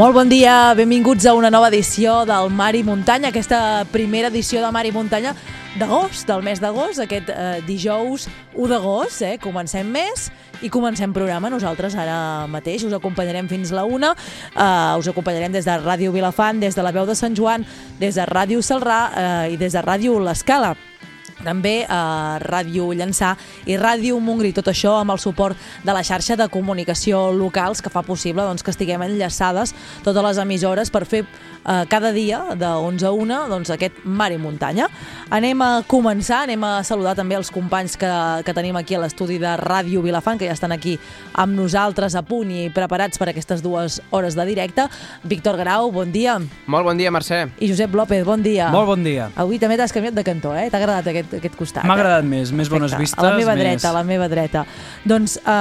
Molt bon dia, benvinguts a una nova edició del Mar i Muntanya, aquesta primera edició de Mar i Muntanya d'agost, del mes d'agost, aquest eh, dijous 1 d'agost, eh? comencem mes i comencem programa. Nosaltres ara mateix us acompanyarem fins la una, eh, us acompanyarem des de Ràdio Vilafant, des de la veu de Sant Joan, des de Ràdio Salrà eh, i des de Ràdio L'Escala també a Ràdio Llançà i Ràdio Montgrí, tot això amb el suport de la xarxa de comunicació locals que fa possible doncs, que estiguem enllaçades totes les emissores per fer eh, cada dia de 11 a 1 doncs, aquest mar i muntanya. Anem a començar, anem a saludar també els companys que, que tenim aquí a l'estudi de Ràdio Vilafant, que ja estan aquí amb nosaltres a punt i preparats per aquestes dues hores de directe. Víctor Grau, bon dia. Molt bon dia, Mercè. I Josep López, bon dia. Molt bon dia. Avui també t'has canviat de cantó, eh? T'ha agradat aquest, aquest costat. M'ha eh? agradat més, més bones Perfecte. vistes. A la meva més... dreta, a la meva dreta. Doncs eh,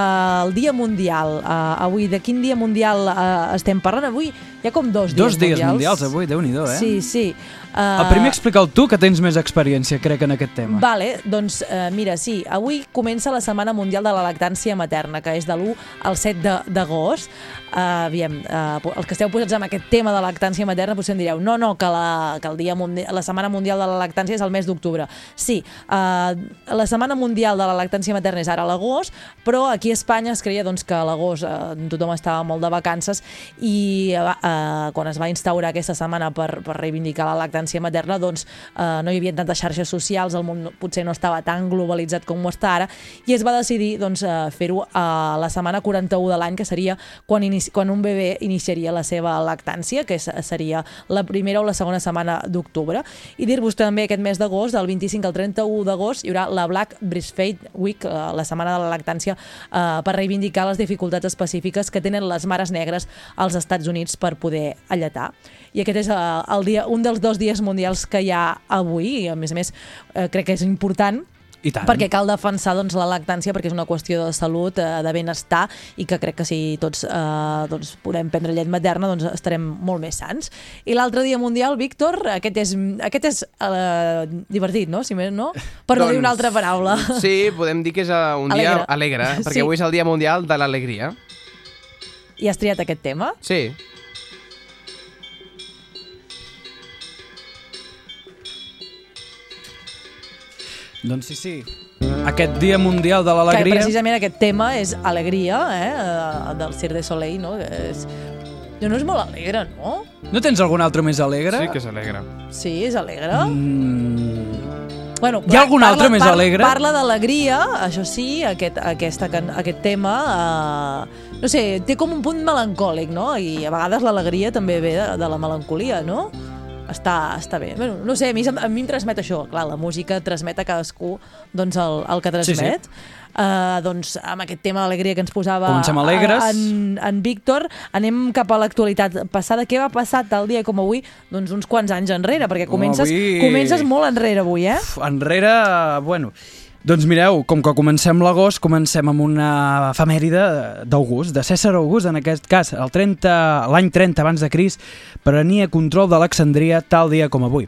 el Dia Mundial, eh, avui, de quin Dia Mundial eh, estem parlant? Avui hi ha com dos dies Dos dies mundials. mundials avui, déu nhi eh? Sí, sí. Uh, El primer explica'l tu, que tens més experiència, crec, en aquest tema. Vale, doncs eh, mira, sí, avui comença la Setmana Mundial de la Lactància Materna, que és de l'1 al 7 de- d'agost. Uh, aviam, uh, els que esteu posats amb aquest tema de lactància materna potser em direu, no, no, que la, que el dia la Setmana Mundial de la Lactància és el mes d'octubre. Sí, uh, la Setmana Mundial de la Lactància Materna és ara a l'agost, però aquí a Espanya es creia doncs, que a l'agost uh, tothom estava molt de vacances i uh, uh, quan es va instaurar aquesta setmana per, per reivindicar la lactància materna, doncs uh, no hi havia tantes xarxes socials, el món potser no estava tan globalitzat com ho està ara, i es va decidir doncs, uh, fer-ho a la setmana 41 de l'any, que seria quan, inici, quan un bebè iniciaria la seva lactància, que seria la primera o la segona setmana d'octubre. I dir-vos també aquest mes d'agost, del 25 al 31 d'agost, hi haurà la Black Breastfeed Week, eh, la setmana de la lactància, eh, per reivindicar les dificultats específiques que tenen les mares negres als Estats Units per poder alletar. I aquest és eh, el dia, un dels dos dies mundials que hi ha avui, i a més a més eh, crec que és important, I tant. perquè cal defensar doncs, la lactància perquè és una qüestió de salut, eh, de benestar i que crec que si tots eh, doncs, podem prendre llet materna doncs estarem molt més sants. I l'altre dia mundial, Víctor, aquest és, aquest és eh, divertit, no? Si més no? Per no dir una altra paraula. Sí, podem dir que és eh, un dia Alegre. alegre, perquè Sí. avui és el Dia Mundial de l'Alegria. I has triat aquest tema? Sí. Doncs sí, sí. Aquest dia mundial de Que l'alegria... precisament aquest tema és alegria, eh? eh, del Cirque du Soleil, no? És... No, no és molt alegre, no? No tens algun altre més alegre? Sí que és alegre. Sí, és alegre. Mm, Bueno, Hi ha algun parla- altre més parla- alegre? Parla d'alegria, això sí, aquest, aquesta, aquest tema, eh, no sé, té com un punt melancòlic, no? I a vegades l'alegria també ve de, de la melancolia, no? Està, està bé. Bueno, no sé, a mi, a mi em transmet això. Clar, la música transmet a cadascú doncs, el, el que Sí, sí. transmet. Uh, doncs amb aquest tema d'alegria que ens posava Comencem alegres. en, en Víctor, anem cap a l'actualitat passada. Què va passar tal dia com avui? Doncs uns quants anys enrere, perquè comences, avui- comences molt enrere avui, eh? uf, enrere, bueno... Doncs mireu, com que comencem l'agost, comencem amb una efemèride d'August, de César August, en aquest cas, el 30 l'any 30 abans de Crist, prenia control d'Alexandria tal dia com avui.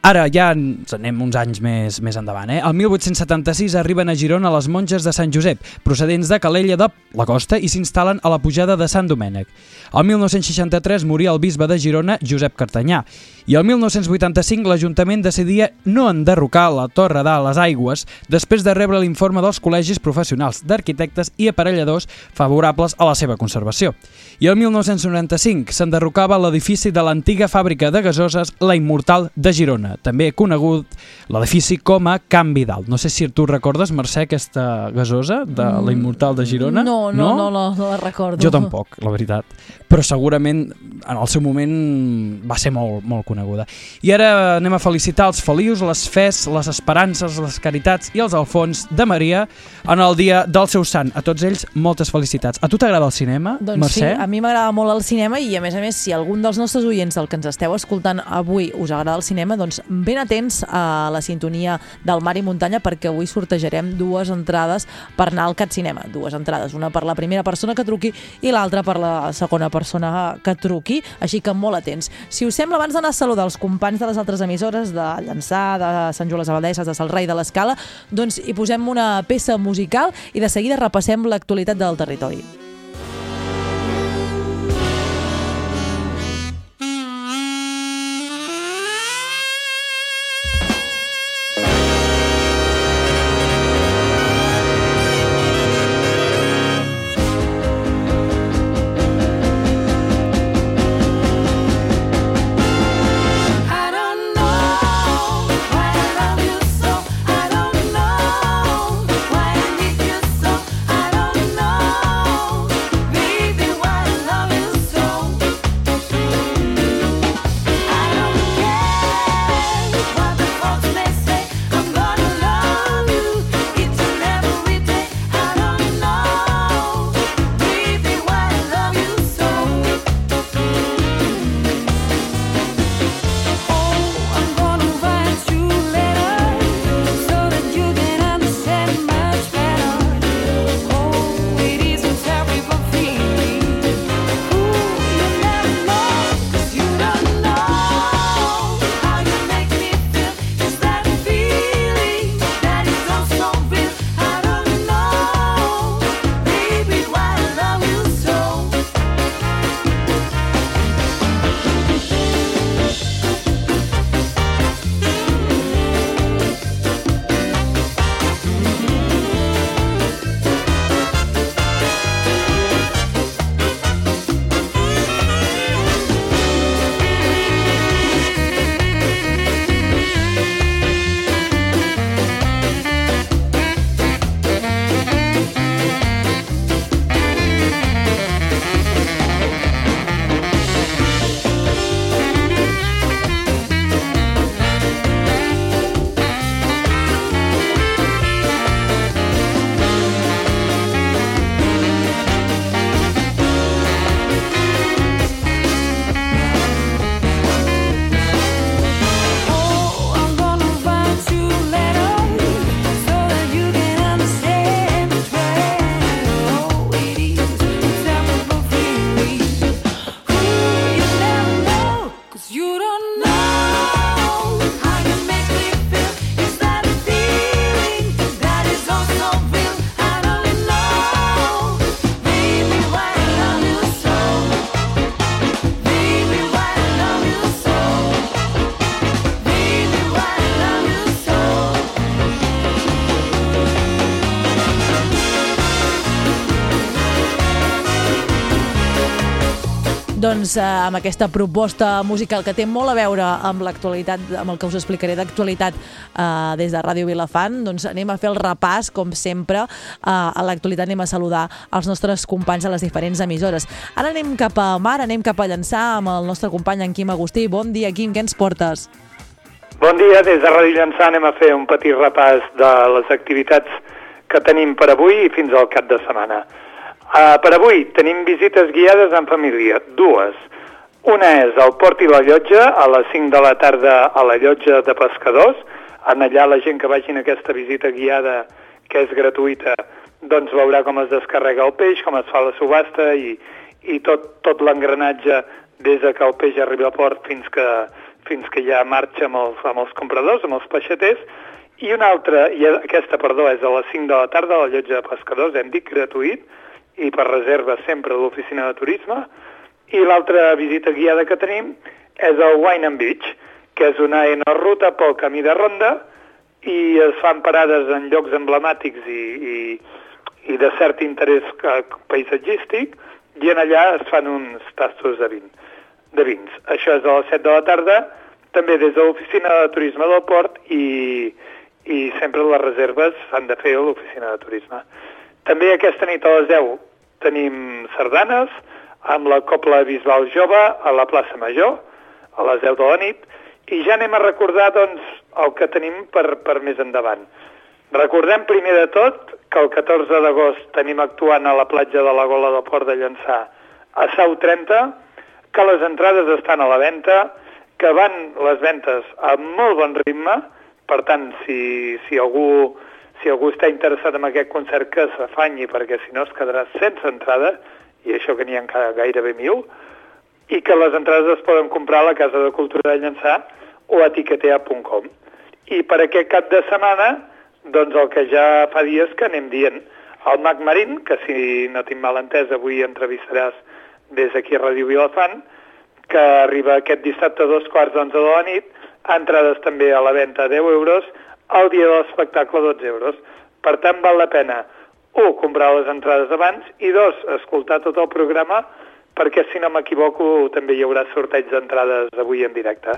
Ara ja ens anem uns anys més, més endavant. Eh? El 1876 arriben a Girona les monges de Sant Josep, procedents de Calella de la Costa, i s'instal·len a la pujada de Sant Domènec. El 1963 moria el bisbe de Girona, Josep Cartanyà, i el 1985 l'Ajuntament decidia no enderrocar la Torre de les Aigües després de rebre l'informe dels col·legis professionals d'arquitectes i aparelladors favorables a la seva conservació. I el 1995 s'enderrocava l'edifici de l'antiga fàbrica de gasoses La Immortal de Girona. Girona, també conegut l'edifici com a Can Vidal. No sé si tu recordes, Mercè, aquesta gasosa de la Immortal de Girona? Mm, No, no, no, no, no la recordo. Jo tampoc, la veritat. Però segurament en el seu moment va ser molt, molt coneguda. I ara anem a felicitar els felius, les fes, les esperances, les caritats i els alfons de Maria en el dia del seu sant. A tots ells, moltes felicitats. A tu t'agrada el cinema, Doncs Mercè? sí, a mi m'agrada molt el cinema i a més a més si algun dels nostres oients del que ens esteu escoltant avui us agrada el cinema, doncs ben atents a la sintonia del Mar i Muntanya perquè avui sortejarem dues entrades per anar al Cat Cinema. Dues entrades, una per la primera persona que truqui i l'altra per la segona persona que truqui, així que molt atents. Si us sembla, abans d'anar a saludar els companys de les altres emissores, de Llançà, de Sant Joan les Abadesses, de Salrà i de l'Escala, doncs hi posem una peça musical i de seguida repassem l'actualitat del territori. Doncs eh, amb aquesta proposta musical que té molt a veure amb l'actualitat, amb el que us explicaré d'actualitat eh, des de Ràdio Vilafant, doncs anem a fer el repàs, com sempre, eh, a l'actualitat anem a saludar els nostres companys de les diferents emissores. Ara anem cap a Mar, anem cap a Llançà amb el nostre company en Quim Agustí. Bon dia, Quim, què ens portes? Bon dia, des de Ràdio Llançà anem a fer un petit repàs de les activitats que tenim per avui i fins al cap de setmana. Uh, per avui tenim visites guiades en família, dues. Una és al Port i la Llotja, a les 5 de la tarda a la Llotja de Pescadors. En allà la gent que vagi en aquesta visita guiada, que és gratuïta, doncs veurà com es descarrega el peix, com es fa la subhasta i, i tot, tot l'engranatge des de que el peix arriba al port fins que, fins que ja marxa amb els, amb els compradors, amb els peixaters, i una altra, i aquesta, perdó, és a les 5 de la tarda a la llotja de pescadors, hem dit gratuït, i per reserva sempre a l'oficina de turisme, i l'altra visita guiada que tenim és el Wine and Beach, que és una ruta pel camí de ronda i es fan parades en llocs emblemàtics i, i, i de cert interès eh, paisatgístic i en allà es fan uns tastos de, vin, de vins. Això és a les 7 de la tarda també des de l'oficina de turisme del port i, i sempre les reserves s'han de fer a l'oficina de turisme. També aquesta nit a les 10 tenim sardanes amb la Copla Bisbal Jove a la plaça Major a les 10 de la nit i ja anem a recordar doncs, el que tenim per, per més endavant. Recordem primer de tot que el 14 d'agost tenim actuant a la platja de la Gola del Port de Llançà a Sau 30, que les entrades estan a la venda, que van les ventes a molt bon ritme, per tant, si, si, algú, si algú està interessat en aquest concert que s'afanyi, perquè si no es quedarà sense entrada, i això que n'hi ha encara gairebé mil, i que les entrades es poden comprar a la Casa de Cultura de Llançà o a tiquetea.com. I per aquest cap de setmana, doncs el que ja fa dies que anem dient, el Mac Marín, que si no tinc mal entès avui entrevistaràs des d'aquí a Ràdio Vilafant, que arriba aquest dissabte a dos quarts d'onze de la nit, entrades també a la venda a 10 euros, el dia de l'espectacle 12 euros. Per tant, val la pena, un, comprar les entrades abans, i dos, escoltar tot el programa, perquè si no m'equivoco també hi haurà sorteig d'entrades avui en directe.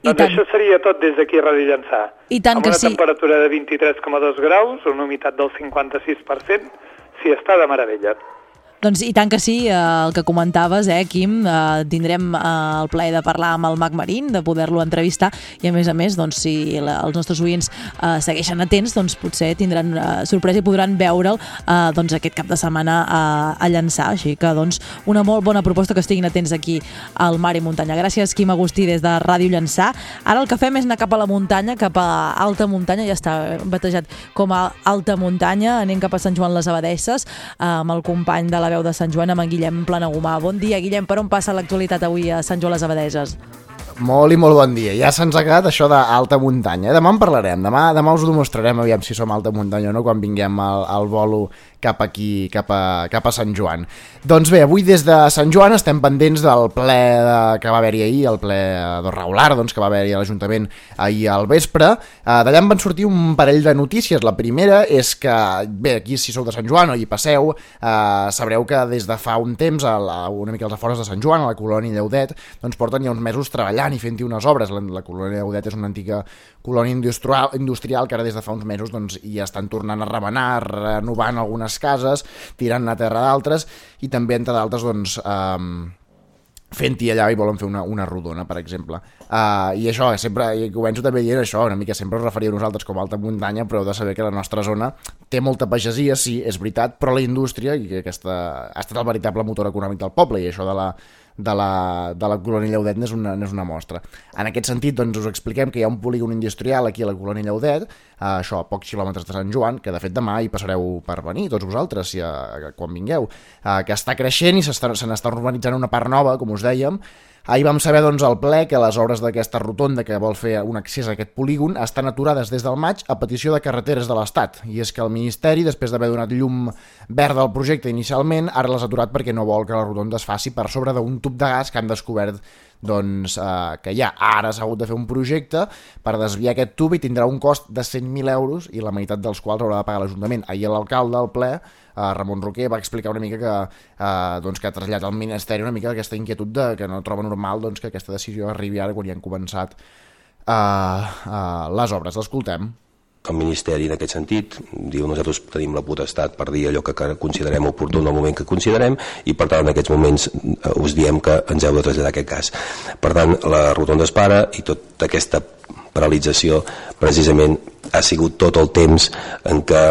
I doncs tant. això seria tot des d'aquí a Ràdio Llançà. I tant amb que una sí. temperatura de 23,2 graus, una humitat del 56%, si està de meravella. Doncs i tant que sí, eh, el que comentaves, eh, Quim, eh, tindrem eh, el plaer de parlar amb el Mac Marín, de poder-lo entrevistar i a més a més, doncs, si la, els nostres oients eh, segueixen atents, doncs potser tindran eh, sorpresa i podran veure'l eh, doncs, aquest cap de setmana a, a llançar, així que doncs una molt bona proposta que estiguin atents aquí al Mar i Muntanya. Gràcies, Quim Agustí, des de Ràdio Llançà. Ara el que fem és anar cap a la muntanya, cap a alta muntanya, ja està batejat com a alta muntanya, anem cap a Sant Joan les Abadesses, eh, amb el company de la veu de Sant Joan, amb en Guillem Planagumà. Bon dia, Guillem, per on passa l'actualitat avui a Sant Joan les Abadeses? Molt i molt bon dia. Ja se'ns ha quedat això d'alta muntanya. Demà en parlarem. Demà, demà us ho demostrarem, aviam si som alta muntanya o no, quan vinguem al, al bolo cap aquí, cap a, cap a Sant Joan. Doncs bé, avui des de Sant Joan estem pendents del ple de, que va haver-hi ahir, el ple de Raular, doncs, que va haver-hi a l'Ajuntament ahir al vespre. Uh, D'allà en van sortir un parell de notícies. La primera és que, bé, aquí si sou de Sant Joan o hi passeu, uh, sabreu que des de fa un temps, a la, una mica als afores de Sant Joan, a la colònia Lleudet, doncs porten ja uns mesos treballant i fent-hi unes obres. La, la colònia Lleudet és una antiga colònia industrial, industrial que ara des de fa uns mesos doncs, hi estan tornant a remenar, renovant algunes cases, tirant a terra d'altres i també, entre d'altres, doncs, um, fent-hi allà i volen fer una, una rodona, per exemple. Uh, I això, sempre, i començo també dient això, una mica sempre us referia a nosaltres com a alta muntanya, però heu de saber que la nostra zona té molta pagesia, sí, és veritat, però la indústria, i que aquesta ha estat el veritable motor econòmic del poble, i això de la, de la, de la colònia Lleudet n'és una, n'és una mostra. En aquest sentit, doncs, us expliquem que hi ha un polígon industrial aquí a la colònia Lleudet, eh, això, a pocs quilòmetres de Sant Joan, que de fet demà hi passareu per venir, tots vosaltres, si, eh, quan vingueu, eh, que està creixent i se n'està urbanitzant una part nova, com us dèiem, Ahir vam saber doncs, al ple que les obres d'aquesta rotonda que vol fer un accés a aquest polígon estan aturades des del maig a petició de carreteres de l'Estat. I és que el Ministeri, després d'haver donat llum verda al projecte inicialment, ara l'ha aturat perquè no vol que la rotonda es faci per sobre d'un tub de gas que han descobert doncs, eh, que ja ara s'ha hagut de fer un projecte per desviar aquest tub i tindrà un cost de 100.000 euros i la meitat dels quals haurà de pagar l'Ajuntament. Ahir l'alcalde al ple, eh, Ramon Roquer, va explicar una mica que, eh, doncs, que ha traslladat al Ministeri una mica aquesta inquietud de que no troba normal doncs, que aquesta decisió arribi ara quan ja han començat eh, eh, les obres. L'escoltem. El Ministeri, en aquest sentit, diu nosaltres tenim la potestat per dir allò que considerem oportú en el moment que considerem i, per tant, en aquests moments eh, us diem que ens heu de traslladar aquest cas. Per tant, la rotonda es para i tota aquesta paralització precisament ha sigut tot el temps en què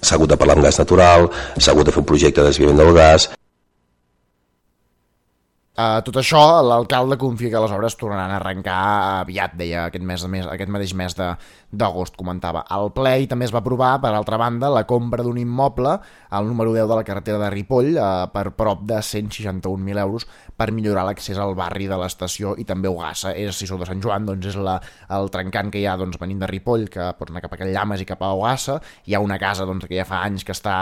s'ha hagut de parlar amb gas natural, s'ha hagut de fer un projecte de desviament del gas, Uh, tot això, l'alcalde confia que les obres tornaran a arrencar aviat, deia aquest, mes, mes, aquest mateix mes d'agost, comentava. Al ple i també es va aprovar, per altra banda, la compra d'un immoble al número 10 de la carretera de Ripoll uh, per prop de 161.000 euros per millorar l'accés al barri de l'estació i també Ogassa. És, si sou de Sant Joan, doncs és la, el trencant que hi ha doncs, venint de Ripoll, que pot anar cap a Llames i cap a Ogassa. Hi ha una casa doncs, que ja fa anys que està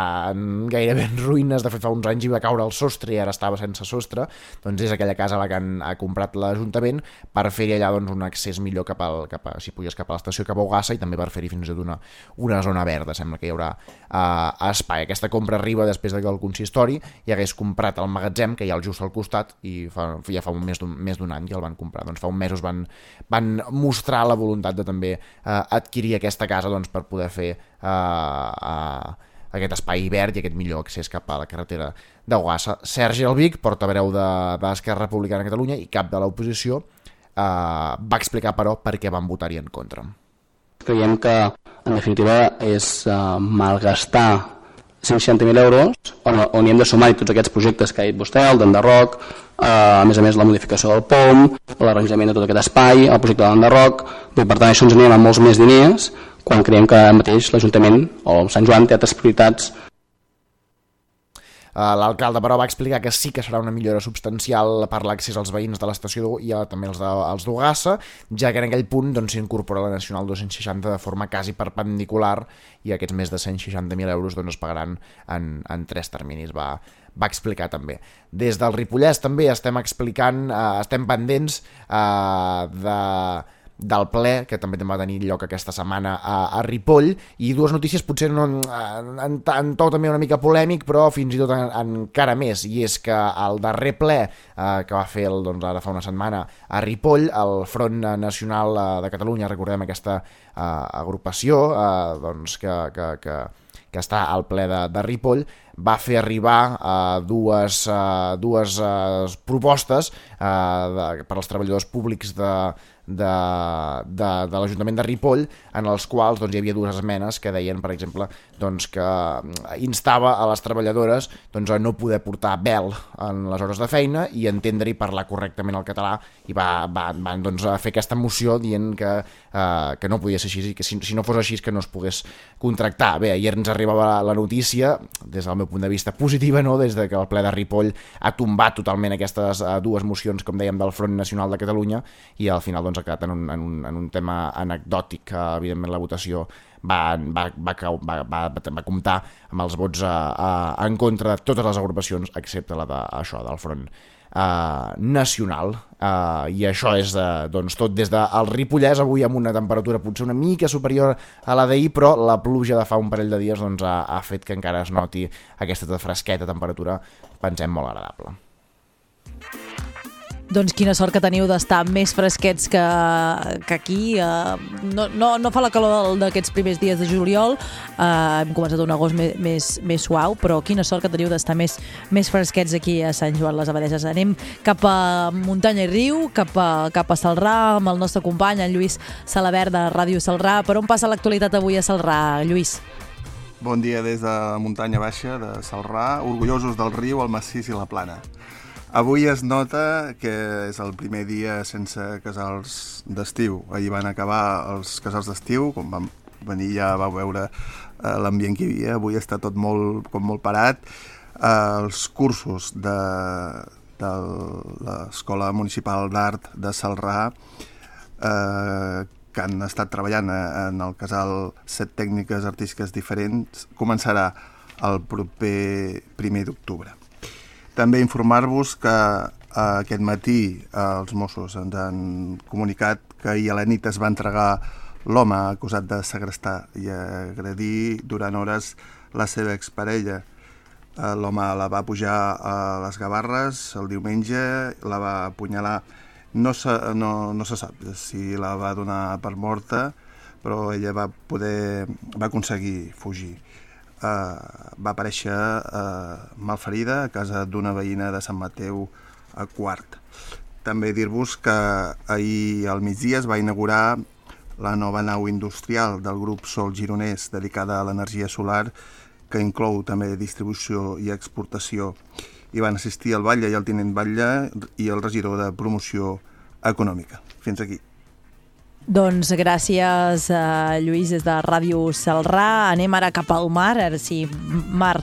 gairebé en ruïnes, de fet fa uns anys hi va caure el sostre i ara estava sense sostre, doncs és aquella casa la que han ha comprat l'Ajuntament per fer-hi allà doncs, un accés millor cap, al, cap a, si pugues cap a l'estació cap a Ogassa i també per fer-hi fins i tot una, una zona verda, sembla que hi haurà uh, espai. Aquesta compra arriba després de que el consistori hi hagués comprat el magatzem que hi ha just al costat i fa, ja fa un més d'un any que el van comprar. Doncs fa un mesos van, van mostrar la voluntat de també uh, adquirir aquesta casa doncs, per poder fer uh, uh, aquest espai verd i aquest millor accés cap a la carretera d'Ogassa. Sergi Albic, portaveu de, de l'Esquerra Republicana de Catalunya i cap de l'oposició, eh, va explicar, però, per què van votar-hi en contra. Creiem que, en definitiva, és uh, malgastar 160.000 euros on, on hi hem de sumar tots aquests projectes que ha dit vostè, el d'Enderroc, eh, a més a més la modificació del POM, l'arranjament de tot aquest espai, el projecte de l'Enderroc, per tant això ens anirem a molts més diners quan creiem que ara mateix l'Ajuntament o Sant Joan té altres prioritats L'alcalde, però, va explicar que sí que serà una millora substancial per l'accés als veïns de l'estació i a, també els de- els d'Ugassa, ja que en aquell punt doncs, s'incorpora la Nacional 260 de forma quasi perpendicular i aquests més de 160.000 euros doncs, es pagaran en, en tres terminis. Va, va explicar també. Des del Ripollès també estem explicant, eh, estem pendents eh, de del ple, que també va tenir lloc aquesta setmana a, a Ripoll, i dues notícies potser no, en, en, en to també una mica polèmic, però fins i tot en, encara més, i és que el darrer ple eh, que va fer el, doncs, ara fa una setmana a Ripoll, el Front Nacional eh, de Catalunya, recordem aquesta eh, agrupació eh, doncs, que, que, que, que està al ple de, de Ripoll, va fer arribar eh, dues, eh, dues eh, propostes eh, de, per als treballadors públics de, de, de, de l'Ajuntament de Ripoll, en els quals doncs, hi havia dues esmenes que deien, per exemple, doncs, que instava a les treballadores doncs, a no poder portar vel en les hores de feina i entendre i parlar correctament el català i va, va, van doncs, a fer aquesta moció dient que, eh, que no podia ser així i que si, si no fos així que no es pogués contractar. Bé, ahir ens arribava la notícia, des del meu punt de vista positiva, no? des de que el ple de Ripoll ha tombat totalment aquestes uh, dues mocions, com dèiem, del Front Nacional de Catalunya i al final doncs, ha quedat en un, en un, en un tema anecdòtic que evidentment la votació va, va, va, cau- va, va, va comptar amb els vots uh, uh, en contra de totes les agrupacions excepte la de, això, del Front uh, Nacional. Uh, i això és uh, doncs, tot des del Ripollès avui amb una temperatura potser una mica superior a la d'ahir però la pluja de fa un parell de dies doncs, ha, ha fet que encara es noti aquesta fresqueta temperatura pensem molt agradable Doncs quina sort que teniu d'estar més fresquets que, que aquí. Uh, no, no, no fa la calor d'aquests primers dies de juliol. Uh, hem començat un agost més, més, més suau, però quina sort que teniu d'estar més, més fresquets aquí a Sant Joan les Abadeses. Anem cap a muntanya i riu, cap a, cap a Salrà, amb el nostre company, en Lluís Salabert de Ràdio Salrà. Per on passa l'actualitat avui a Salrà, Lluís? Bon dia des de muntanya baixa de Salrà, orgullosos del riu, el massís i la plana. Avui es nota que és el primer dia sense casals d'estiu. Ahir van acabar els casals d'estiu, quan vam venir ja vau veure eh, l'ambient que hi havia. Avui està tot molt, com molt parat. Eh, els cursos de, de l'Escola Municipal d'Art de Salrà eh, que han estat treballant eh, en el casal set tècniques artístiques diferents, començarà el proper primer d'octubre. També informar-vos que eh, aquest matí eh, els Mossos ens han comunicat que ahir a la nit es va entregar l'home acusat de segrestar i agredir durant hores la seva exparella. Eh, L'home la va pujar a les Gavarres el diumenge, la va apunyalar. No se, no, no se sap si la va donar per morta, però ella va poder va aconseguir fugir. Uh, va aparèixer uh, malferida a casa d'una veïna de Sant Mateu a Quart. També dir-vos que ahir al migdia es va inaugurar la nova nau industrial del grup Sol Gironès dedicada a l'energia solar que inclou també distribució i exportació. Hi van assistir el batlle i el tinent batlle i el regidor de promoció econòmica. Fins aquí. Doncs gràcies, uh, Lluís, des de Ràdio Salrà. Anem ara cap al mar, ara sí, mar,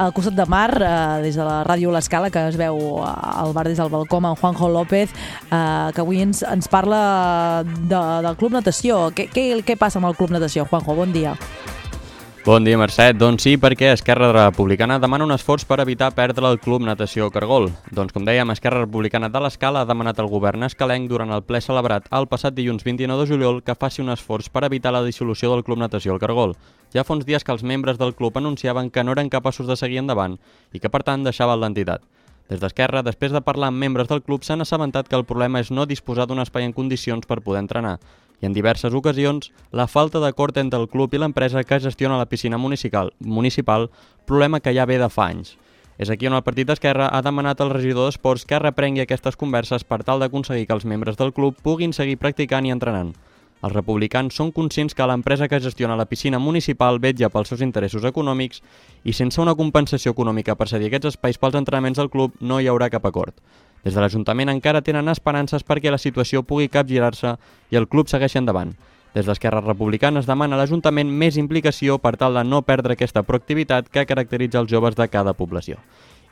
al costat de mar, uh, des de la Ràdio L'Escala, que es veu uh, al bar des del balcó amb Juanjo López, uh, que avui ens, ens parla de, del Club Natació. Què, què, què passa amb el Club Natació? Juanjo, bon dia. Bon dia, Mercè. Doncs sí, perquè Esquerra Republicana demana un esforç per evitar perdre el Club Natació Cargol. Doncs com dèiem, Esquerra Republicana de l'Escala ha demanat al govern escalenc durant el ple celebrat el passat dilluns 29 de juliol que faci un esforç per evitar la dissolució del Club Natació al Cargol. Ja fa uns dies que els membres del club anunciaven que no eren capaços de seguir endavant i que per tant deixaven l'entitat. Des d'Esquerra, després de parlar amb membres del club, s'han assabentat que el problema és no disposar d'un espai en condicions per poder entrenar en diverses ocasions la falta d'acord entre el club i l'empresa que gestiona la piscina municipal, municipal, problema que ja ve de fa anys. És aquí on el partit d'Esquerra ha demanat al regidor d'Esports que reprengui aquestes converses per tal d'aconseguir que els membres del club puguin seguir practicant i entrenant. Els republicans són conscients que l'empresa que gestiona la piscina municipal vetja pels seus interessos econòmics i sense una compensació econòmica per cedir aquests espais pels entrenaments del club no hi haurà cap acord. Des de l'Ajuntament encara tenen esperances perquè la situació pugui capgirar-se i el club segueixi endavant. Des d'Esquerra Republicana es demana a l'Ajuntament més implicació per tal de no perdre aquesta proactivitat que caracteritza els joves de cada població.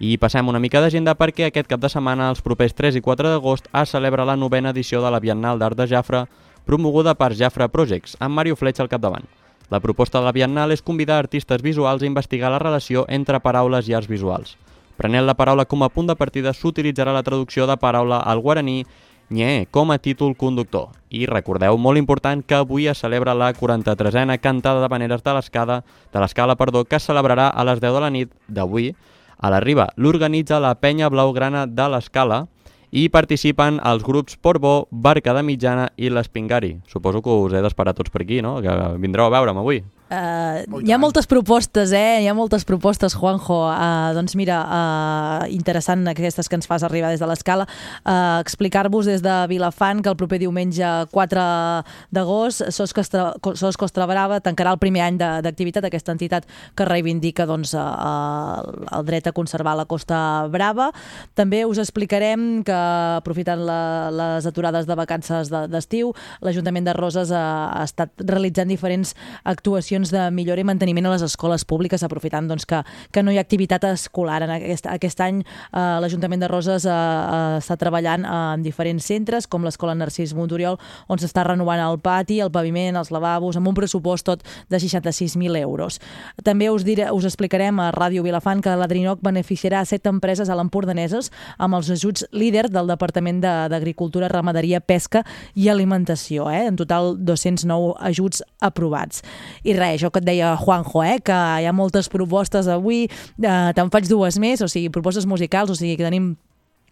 I passem una mica d'agenda perquè aquest cap de setmana, els propers 3 i 4 d'agost, es celebra la novena edició de la Biennal d'Art de Jafre, promoguda per Jafre Projects, amb Mario Fletch al capdavant. La proposta de la Biennal és convidar artistes visuals a investigar la relació entre paraules i arts visuals. Prenent la paraula com a punt de partida, s'utilitzarà la traducció de paraula al guaraní Nye com a títol conductor. I recordeu, molt important, que avui es celebra la 43a cantada de maneres de l'escala, de l'escala, perdó, que es celebrarà a les 10 de la nit d'avui a la Riba. L'organitza la penya blaugrana de l'escala i participen els grups Portbó, Barca de Mitjana i l'Espingari. Suposo que us he d'esperar tots per aquí, no? Que vindreu a veure'm avui. Uh, hi ha moltes propostes, eh? Hi ha moltes propostes, Juanjo. Uh, doncs mira, uh, interessant aquestes que ens fas arribar des de l'escala. Uh, Explicar-vos des de Vilafant que el proper diumenge 4 d'agost Sos, Costra, Sos Costa Brava tancarà el primer any de- d'activitat, aquesta entitat que reivindica doncs, uh, el dret a conservar la Costa Brava. També us explicarem que, aprofitant la, les aturades de vacances de- d'estiu, l'Ajuntament de Roses ha, ha estat realitzant diferents actuacions de millora i manteniment a les escoles públiques, aprofitant doncs, que, que no hi ha activitat escolar. En aquest, aquest any eh, l'Ajuntament de Roses eh, eh, està treballant eh, en diferents centres, com l'Escola Narcís Montoriol, on s'està renovant el pati, el paviment, els lavabos, amb un pressupost tot de 66.000 euros. També us, diré, us explicarem a Ràdio Vilafant que l'Adrinoc beneficiarà set empreses a l'Empordaneses amb els ajuts líder del Departament de- d'Agricultura, Ramaderia, Pesca i Alimentació. Eh? En total, 209 ajuts aprovats. I res, això que et deia Juanjo, eh? que hi ha moltes propostes avui, eh, te'n faig dues més, o sigui, propostes musicals, o sigui, que tenim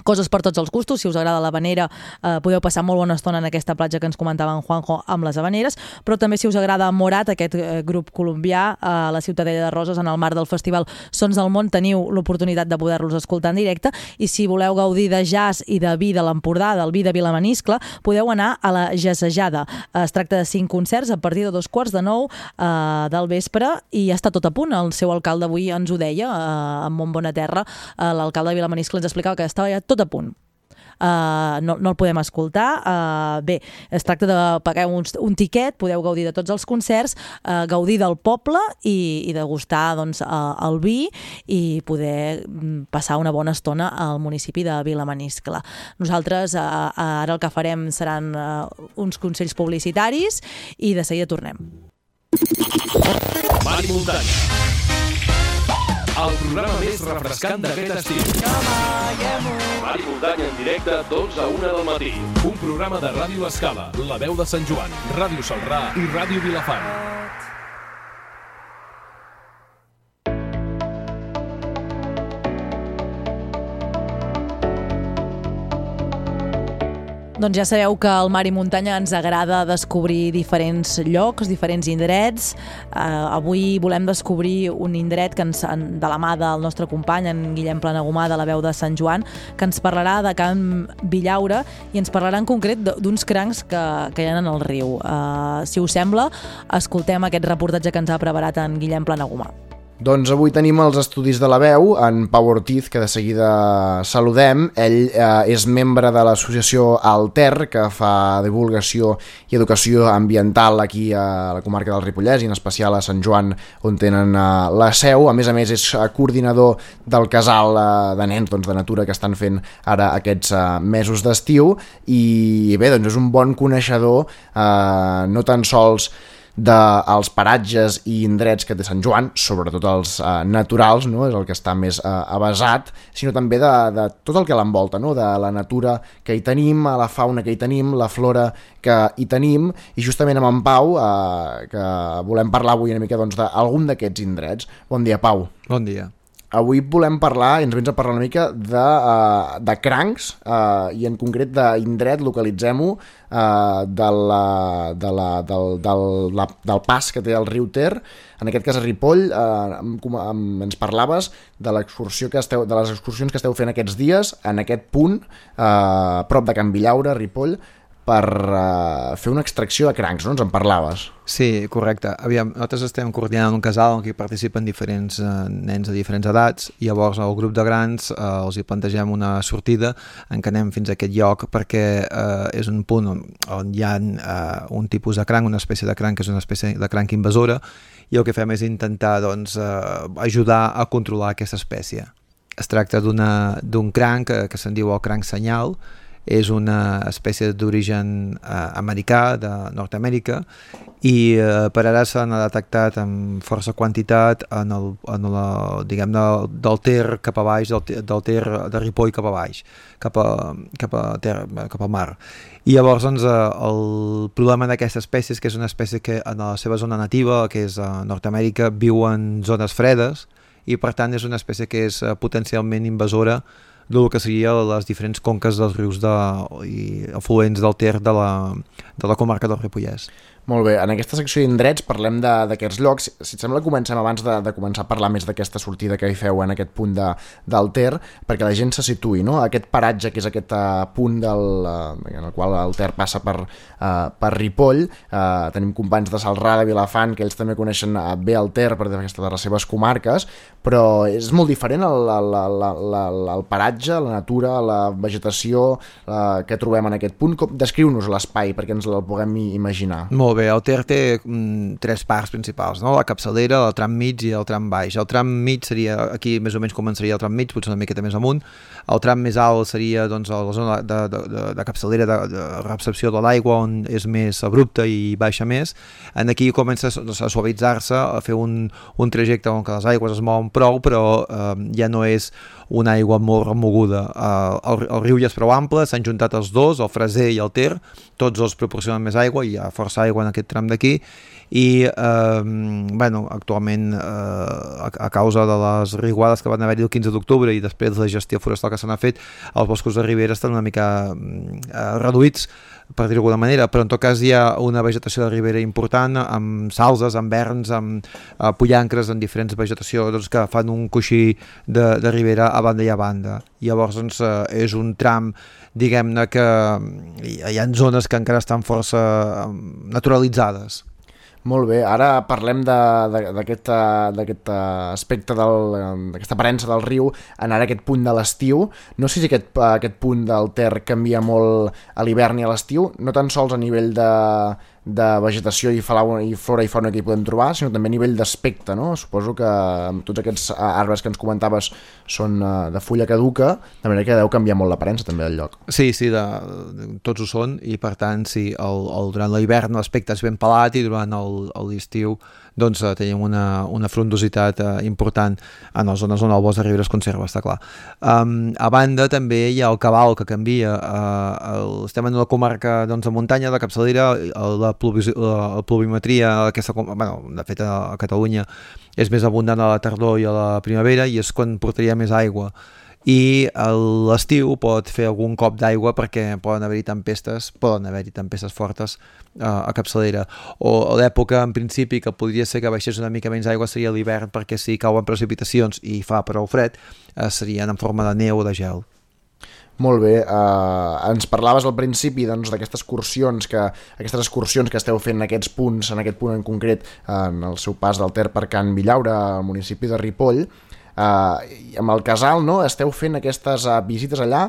coses per tots els gustos, si us agrada l'habanera eh, podeu passar molt bona estona en aquesta platja que ens comentava en Juanjo amb les habaneres, però també si us agrada Morat, aquest eh, grup colombià eh, a la Ciutadella de Roses en el marc del festival Sons del Món teniu l'oportunitat de poder-los escoltar en directe. I si voleu gaudir de jazz i de vi de l'Empordà, del vi de Vilamaniscle podeu anar a la Jazzejada. Es tracta de cinc concerts a partir de dos quarts de nou eh, del vespre i ja està tot a punt, el seu alcalde avui ens ho deia, eh, amb Mont Bona Terra eh, l'alcalde de Vilamaniscle ens explicava que estava ja tot a punt. Uh, no, no el podem escoltar. Uh, bé, es tracta de pagar un, un tiquet, podeu gaudir de tots els concerts uh, gaudir del poble i, i degustar doncs, uh, el vi i poder mm, passar una bona estona al municipi de Vilamaniscle. Nosaltres uh, ara el que farem seran uh, uns consells publicitaris i de seguida tornem. Mar i muntanya. El programa més refrescant d'aquest estiu. Mar i muntanya en directe, 12 a 1 del matí. Un programa de Ràdio Escala, La Veu de Sant Joan, Ràdio Salrà i Ràdio Vilafant. Doncs ja sabeu que al Mar i Muntanya ens agrada descobrir diferents llocs, diferents indrets. Uh, avui volem descobrir un indret que ens, en, de la mà del nostre company, en Guillem Planagumà, de la veu de Sant Joan, que ens parlarà de Can Villaura i ens parlarà en concret d'uns crancs que, que hi ha en el riu. Uh, si us sembla, escoltem aquest reportatge que ens ha preparat en Guillem Planagumà. Doncs avui tenim els estudis de la veu, en Pau Ortiz, que de seguida saludem. Ell eh, és membre de l'associació Alter, que fa divulgació i educació ambiental aquí a la comarca del Ripollès, i en especial a Sant Joan, on tenen eh, la seu. A més a més, és eh, coordinador del casal eh, de nens doncs, de natura que estan fent ara aquests eh, mesos d'estiu. I bé, doncs és un bon coneixedor, eh, no tan sols dels paratges i indrets que té Sant Joan, sobretot els eh, naturals, no? és el que està més eh, avasat, sinó també de, de tot el que l'envolta, no? de la natura que hi tenim, a la fauna que hi tenim, la flora que hi tenim, i justament amb en Pau, eh, que volem parlar avui una mica doncs, d'algun d'aquests indrets. Bon dia, Pau. Bon dia. Avui volem parlar, i ens vens a parlar una mica de, uh, de crancs, uh, i en concret d'indret, localitzem-ho, uh, de la, de la, del, del, la, del pas que té el riu Ter, en aquest cas a Ripoll, uh, amb, amb, ens parlaves de l'excursió que esteu, de les excursions que esteu fent aquests dies, en aquest punt, uh, prop de Can Villaure, a Ripoll, per uh, fer una extracció de crancs, no? Ens en parlaves. Sí, correcte. Aviam, nosaltres estem coordinant un casal en què participen diferents eh, nens de diferents edats i llavors el grup de grans eh, els hi plantegem una sortida en què anem fins a aquest lloc perquè eh, és un punt on, on hi ha eh, un tipus de cranc, una espècie de cranc que és una espècie de cranc invasora i el que fem és intentar doncs, eh, ajudar a controlar aquesta espècie. Es tracta d'un cranc que, que se'n diu el cranc senyal, és una espècie d'origen eh, americà, de Nord-Amèrica, i eh, per ara s'han detectat amb força quantitat en el, en la, diguem del Ter cap a baix, del, del Ter de Ripoll cap a baix, cap, a, cap, a ter, cap al mar. I llavors doncs, eh, el problema d'aquesta espècie és que és una espècie que en la seva zona nativa, que és a Nord-Amèrica, viu en zones fredes i per tant és una espècie que és eh, potencialment invasora del que seria les diferents conques dels rius de, i afluents del Ter de la, de la comarca del Ripollès. Molt bé, en aquesta secció d'indrets parlem d'aquests llocs. Si et sembla, comencem abans de, de començar a parlar més d'aquesta sortida que hi feu en aquest punt de, del Ter, perquè la gent se situï, no? Aquest paratge, que és aquest uh, punt del, uh, en el qual el Ter passa per, uh, per Ripoll. Uh, tenim companys de Salrà, de Vilafant, que ells també coneixen uh, bé el Ter per aquesta de les seves comarques, però és molt diferent el, el, el, el, el, paratge, la natura, la vegetació uh, que trobem en aquest punt. Descriu-nos l'espai perquè ens el puguem imaginar. Molt bé, el Ter té mm, tres parts principals, no? la capçalera, el tram mig i el tram baix. El tram mig seria, aquí més o menys començaria el tram mig, potser una miqueta més amunt. El tram més alt seria doncs, la zona de, de, de, de capçalera de, de recepció de l'aigua, on és més abrupta i baixa més. En aquí comença a su- a suavitzar-se, a fer un, un trajecte on que les aigües es mouen prou, però eh, ja no és una aigua molt remoguda. Eh, el, el riu ja és prou ample, s'han juntat els dos, el Freser i el Ter, tots dos proporcionen més aigua, hi ha força aigua en aquest tram d'aquí, i eh, bueno, actualment eh, a, a causa de les riguades que van haver-hi el 15 d'octubre i després de la gestió forestal que se n'ha fet, els boscos de ribera estan una mica mm, eh, reduïts per dir-ho d'alguna manera, però en tot cas hi ha una vegetació de ribera important amb salses, amb verns, amb eh, pollancres, amb diferents vegetació doncs, que fan un coixí de, de ribera a banda i a banda. Llavors doncs, eh, és un tram diguem-ne que mm, hi, hi ha zones que encara estan força eh, naturalitzades. Molt bé, ara parlem d'aquest aspecte d'aquesta aparença del riu en ara aquest punt de l'estiu. No sé si aquest, aquest punt del Ter canvia molt a l'hivern i a l'estiu, no tan sols a nivell de, de vegetació i, i flora i fauna que hi podem trobar, sinó també a nivell d'aspecte, no? Suposo que amb tots aquests eh, arbres que ens comentaves són eh, de fulla caduca, de manera que deu canviar molt l'aparença també del lloc. Sí, sí, de, tots ho són i per tant, sí, el, el, durant l'hivern l'aspecte és ben pelat i durant el- el- l'estiu doncs eh, tenim una, una frondositat eh, important en les zones on el bosc de Ribera es conserva, està clar. Um, a banda també hi ha el cabal que canvia, uh, el, estem en una comarca doncs, de muntanya, de capçalera, la, la, la pluviometria, aquesta, bueno, de fet a Catalunya és més abundant a la tardor i a la primavera i és quan portaria més aigua i a l'estiu pot fer algun cop d'aigua perquè poden haver-hi tempestes, poden haver-hi tempestes fortes eh, a capçalera. O a l'època, en principi, que podria ser que baixés una mica menys aigua seria l'hivern perquè si cauen precipitacions i fa prou fred, eh, serien en forma de neu o de gel. Molt bé, uh, ens parlaves al principi doncs, d'aquestes excursions que aquestes excursions que esteu fent en aquests punts, en aquest punt en concret, en el seu pas del Ter per Can Villaure, al municipi de Ripoll. Uh, amb el casal, no?, esteu fent aquestes uh, visites allà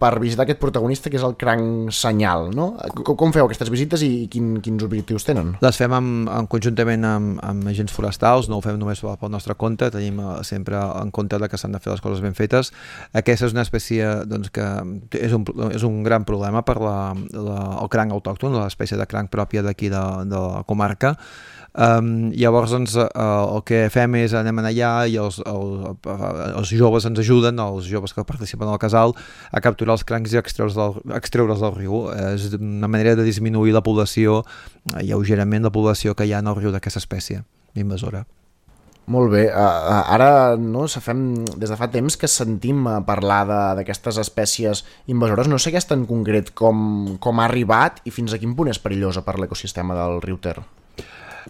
per visitar aquest protagonista que és el cranc senyal, no? Com, com feu aquestes visites i quin, quins objectius tenen? Les fem amb, amb conjuntament amb, amb agents forestals, no ho fem només pel nostre compte, tenim eh, sempre en compte de que s'han de fer les coses ben fetes. Aquesta és una espècie doncs, que és un, és un gran problema per la, la, el cranc autòcton, l'espècie de cranc pròpia d'aquí de, de la comarca. Um, llavors doncs, uh, el que fem és anem allà i els, el, els joves ens ajuden, els joves que participen al casal, a capturar els crancs i extreure'ls del, extreure'ls del riu. És una manera de disminuir la població, eh, lleugerament la població que hi ha en el riu d'aquesta espècie invasora. Molt bé, uh, ara no, fem, des de fa temps que sentim uh, parlar d'aquestes espècies invasores, no sé aquesta en concret com, com ha arribat i fins a quin punt és perillosa per l'ecosistema del riu Ter.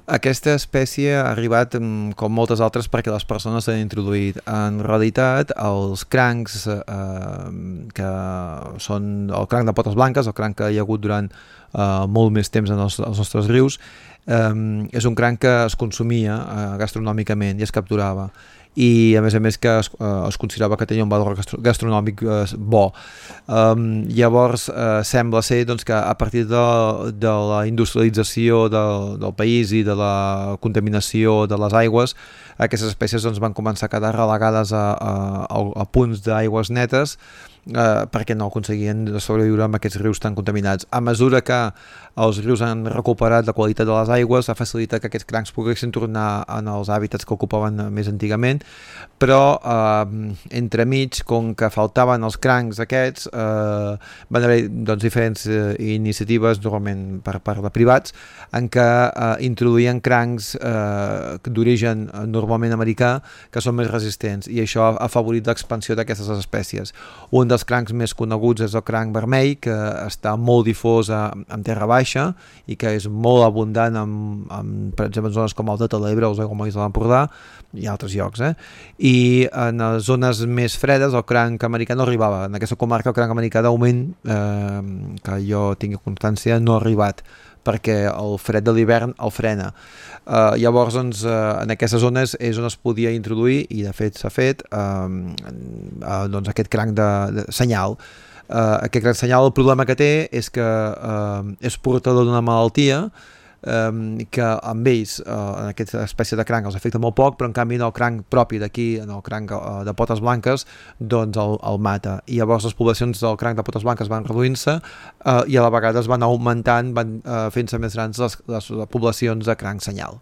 Aquesta espècie ha arribat, mm, com moltes altres, perquè les persones s'han introduït. En realitat, els crancs, eh, que són el cranc de potes blanques, el cranc que hi ha hagut durant eh, molt més temps en els, els nostres rius, eh, és un cranc que es consumia eh, gastronòmicament i es capturava i a més a més que es, eh, es considerava que tenia un valor gastro gastronòmic eh, bo. Um, llavors eh, sembla ser doncs, que a partir de, de la industrialització del, del país i de la contaminació de les aigües, aquestes espècies doncs, van començar a quedar relegades a, a, a, a punts d'aigües netes eh, perquè no aconseguien sobreviure amb aquests rius tan contaminats. A mesura que els rius han recuperat la qualitat de les aigües, ha facilitat que aquests crancs poguessin tornar en els hàbitats que ocupaven més antigament, però eh, entremig, com que faltaven els crancs aquests, eh, van haver doncs, diferents eh, iniciatives, normalment per part de privats, en què eh, introduïen crancs eh, d'origen normalment americà que són més resistents i això ha afavorit l'expansió d'aquestes espècies. Un dels crancs més coneguts és el cranc vermell, que està molt difós en terra baixa i que és molt abundant en, en, per exemple en zones com el de l'Ebre o els aiguamolls de l'Empordà i altres llocs. Eh? I en les zones més fredes el cranc americà no arribava. En aquesta comarca el cranc americà d'augment, eh, que jo tingui constància, no ha arribat perquè el fred de l'hivern el frena. Uh, llavors, doncs, uh, en aquestes zones és on es podia introduir, i de fet s'ha fet, uh, uh, doncs aquest cranc de, de senyal. Uh, aquest cranc senyal, el problema que té és que uh, és portador d'una malaltia um, que amb ells, uh, en aquesta espècie de cranc, els afecta molt poc, però en canvi en el cranc propi d'aquí, en el cranc uh, de potes blanques, doncs el, el mata. I llavors les poblacions del cranc de potes blanques van reduint-se uh, i a la vegada es van augmentant, van uh, fent-se més grans les, les poblacions de cranc senyal.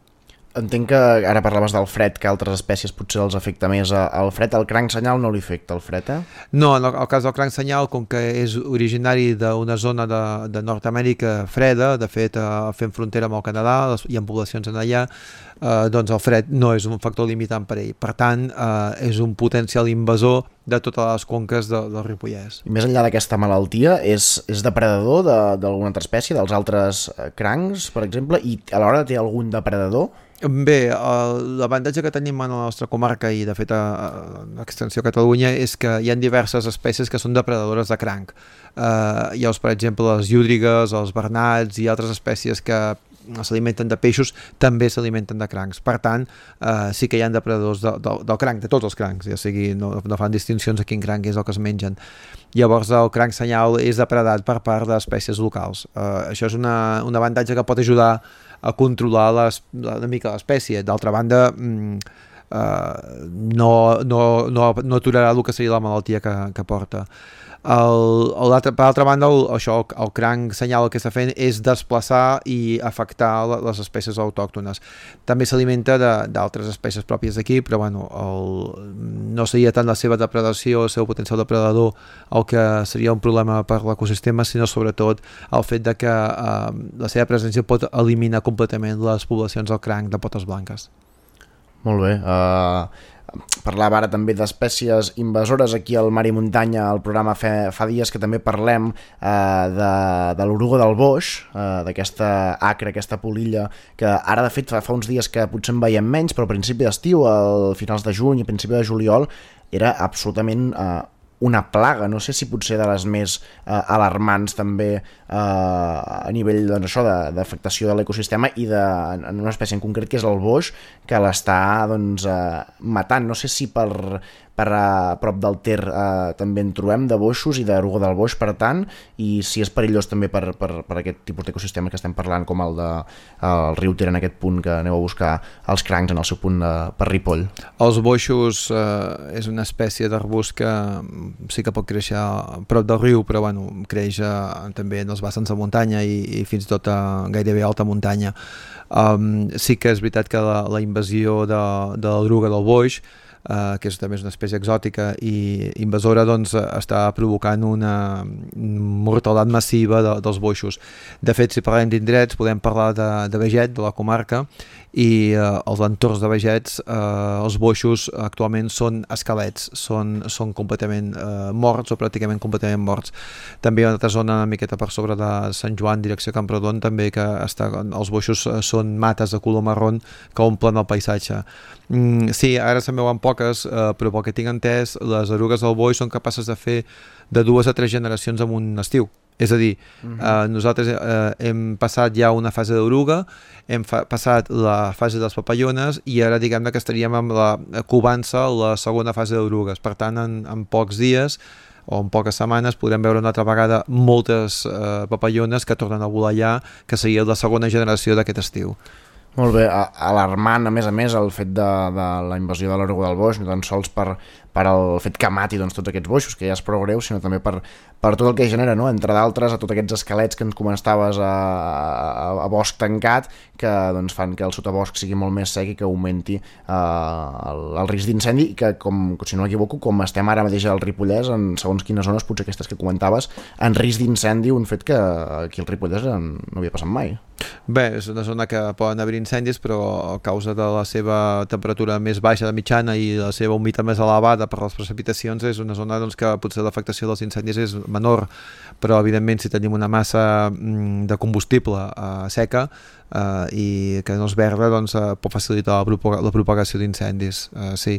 Entenc que ara parlaves del fred, que altres espècies potser els afecta més a- al fred. El cranc senyal no li afecta el fred, eh? No, en el, el cas del cranc senyal, com que és originari d'una zona de, de Nord-Amèrica freda, de fet eh, fent frontera amb el Canadà, les, hi ha poblacions en allà, eh, doncs el fred no és un factor limitant per ell. Per tant, eh, és un potencial invasor de totes les conques de, del Ripollès. I més enllà d'aquesta malaltia, és, és depredador de- d'alguna altra espècie, dels altres eh, crancs, per exemple, i alhora té algun depredador? Bé, l'avantatge que tenim en la nostra comarca i de fet a, a l'extensió a Catalunya és que hi ha diverses espècies que són depredadores de cranc. Uh, hi ha, per exemple, les llúdrigues, els bernats i altres espècies que s'alimenten de peixos també s'alimenten de crancs. Per tant, eh, sí que hi ha depredadors de, de, del cranc, de tots els crancs, ja sigui, no, no fan distincions a quin cranc és el que es mengen. Llavors el cranc senyal és depredat per part d'espècies locals. Eh, això és una, un avantatge que pot ajudar a controlar les, una mica l'espècie. D'altra banda, mm, eh, no, no, no, no aturarà el que seria la malaltia que, que porta. Altre, per altra banda, el, això, el, el cranc senyal que està fent és desplaçar i afectar les espècies autòctones. També s'alimenta d'altres espècies pròpies d'aquí, però bueno, el, no seria tant la seva depredació, el seu potencial depredador, el que seria un problema per l'ecosistema, sinó sobretot el fet de que eh, la seva presència pot eliminar completament les poblacions del cranc de potes blanques. Molt bé. Uh, parlava ara també d'espècies invasores aquí al Mar i Muntanya, al programa fa, fa dies que també parlem uh, de, de l'oruga del boix, uh, d'aquesta acre, aquesta polilla, que ara de fet fa, fa uns dies que potser en veiem menys, però a principi d'estiu, al finals de juny i principi de juliol, era absolutament uh, una plaga, no sé si potser de les més eh, alarmants també eh, a nivell doncs, això de- d'afectació de l'ecosistema i de, en una espècie en concret que és el boix que l'està doncs, eh, matant. No sé si per, per a prop del Ter eh, també en trobem de boixos i d'eruga del boix, per tant, i si és perillós també per, per, per aquest tipus d'ecosistema que estem parlant, com el de el riu Ter en aquest punt que aneu a buscar els crancs en el seu punt de, per Ripoll. Els boixos eh, és una espècie d'arbust que sí que pot créixer a prop del riu, però bueno, creix eh, també en els vessants de muntanya i, i fins i tot a gairebé alta muntanya. Um, sí que és veritat que la, la invasió de, de l'eruga del boix eh, que és també és una espècie exòtica i invasora doncs, està provocant una mortalitat massiva de, dels boixos. De fet, si parlem d'indrets, podem parlar de, de Veget, de la comarca, i eh, els entorns de Vegets, eh, els boixos actualment són esquelets, són, són completament eh, morts o pràcticament completament morts. També hi ha una altra zona una miqueta per sobre de Sant Joan, direcció Camprodon, també que està, els boixos eh, són mates de color marron que omplen el paisatge. Mm, sí, ara se'n veuen poques, eh, però pel que tinc entès, les erugues del boix són capaces de fer de dues a tres generacions en un estiu. És a dir, Mhm. eh, nosaltres eh, hem passat ja una fase d'oruga, hem fa passat la fase dels papallones i ara diguem que estaríem amb la covant-se la segona fase d'orugues. Per tant, en, en pocs dies o en poques setmanes podrem veure una altra vegada moltes eh, papallones que tornen a volar ja, que seria la segona generació d'aquest estiu. Molt bé, alarmant a més a més el fet de, de la invasió de l'eruga del boix, no tan sols per, per el fet que mati doncs, tots aquests boixos, que ja és prou greu, sinó també per, per tot el que genera, no? entre d'altres, a tots aquests esquelets que ens comentaves a, a, a bosc tancat, que doncs, fan que el sotabosc sigui molt més sec i que augmenti eh, el, el risc d'incendi, i que, com, si no m'equivoco, com estem ara mateix al Ripollès, en segons quines zones, potser aquestes que comentaves, en risc d'incendi, un fet que aquí al Ripollès no havia passat mai. Bé, és una zona que poden haver incendis, però a causa de la seva temperatura més baixa de mitjana i la seva humitat més elevada per les precipitacions, és una zona doncs, que potser l'afectació dels incendis és menor, però evidentment si tenim una massa mm, de combustible eh, seca eh, i que no és verda, doncs eh, pot facilitar la, propaga la propagació d'incendis. Eh, sí.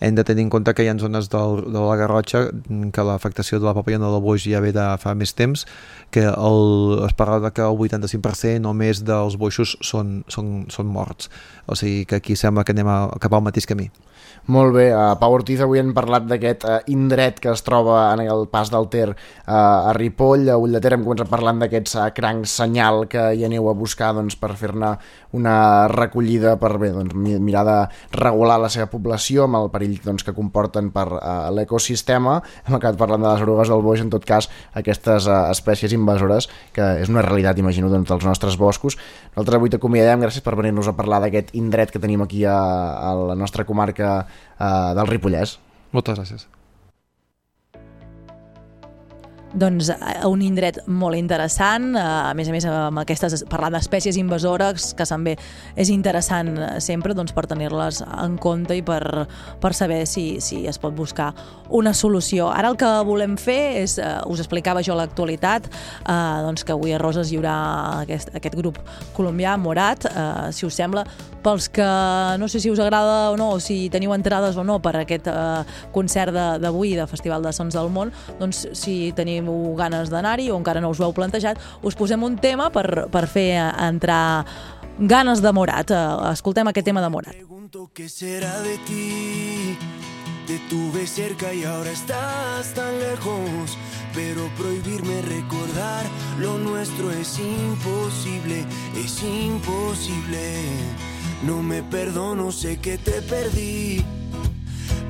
Hem de tenir en compte que hi ha zones del, de la Garrotxa mm, que l'afectació de la papallona del boix ja ve de fa més temps, que el, es parla que el 85% o més dels boixos són, són, són morts. O sigui que aquí sembla que anem a, cap al mateix camí. Molt bé, a Pau Ortiz avui hem parlat d'aquest uh, indret que es troba en el pas del Ter uh, a Ripoll, a Ull de Ter hem començat parlant d'aquests uh, crancs senyal que hi aneu a buscar doncs, per fer-ne una recollida per bé, doncs, mi- mirar de regular la seva població amb el perill doncs, que comporten per uh, l'ecosistema. Hem acabat parlant de les orugues del boix, en tot cas aquestes uh, espècies invasores, que és una realitat, imagino, doncs, dels nostres boscos. Nosaltres avui t'acomiadem, gràcies per venir-nos a parlar d'aquest indret que tenim aquí a, a la nostra comarca uh, del Ripollès. Moltes gràcies. Doncs eh, un indret molt interessant, eh, a més a més amb aquestes, parlant d'espècies invasores, que també és interessant eh, sempre doncs, per tenir-les en compte i per, per saber si, si es pot buscar una solució. Ara el que volem fer és, eh, us explicava jo l'actualitat, eh, doncs que avui a Roses hi haurà aquest, aquest grup colombià, Morat, eh, si us sembla, pels que no sé si us agrada o no, o si teniu entrades o no per aquest eh, concert de- d'avui de Festival de Sons del Món, doncs si teniu ganes d'anar-hi o encara no us ho heu plantejat, us posem un tema per, per fer eh, entrar ganes de Morat. Eh, escoltem aquest tema de Morat. ¿Qué será de ti? Te tuve cerca y ahora estás tan lejos. Pero prohibirme recordar lo nuestro es imposible, es imposible. No me perdono, sé que te perdí.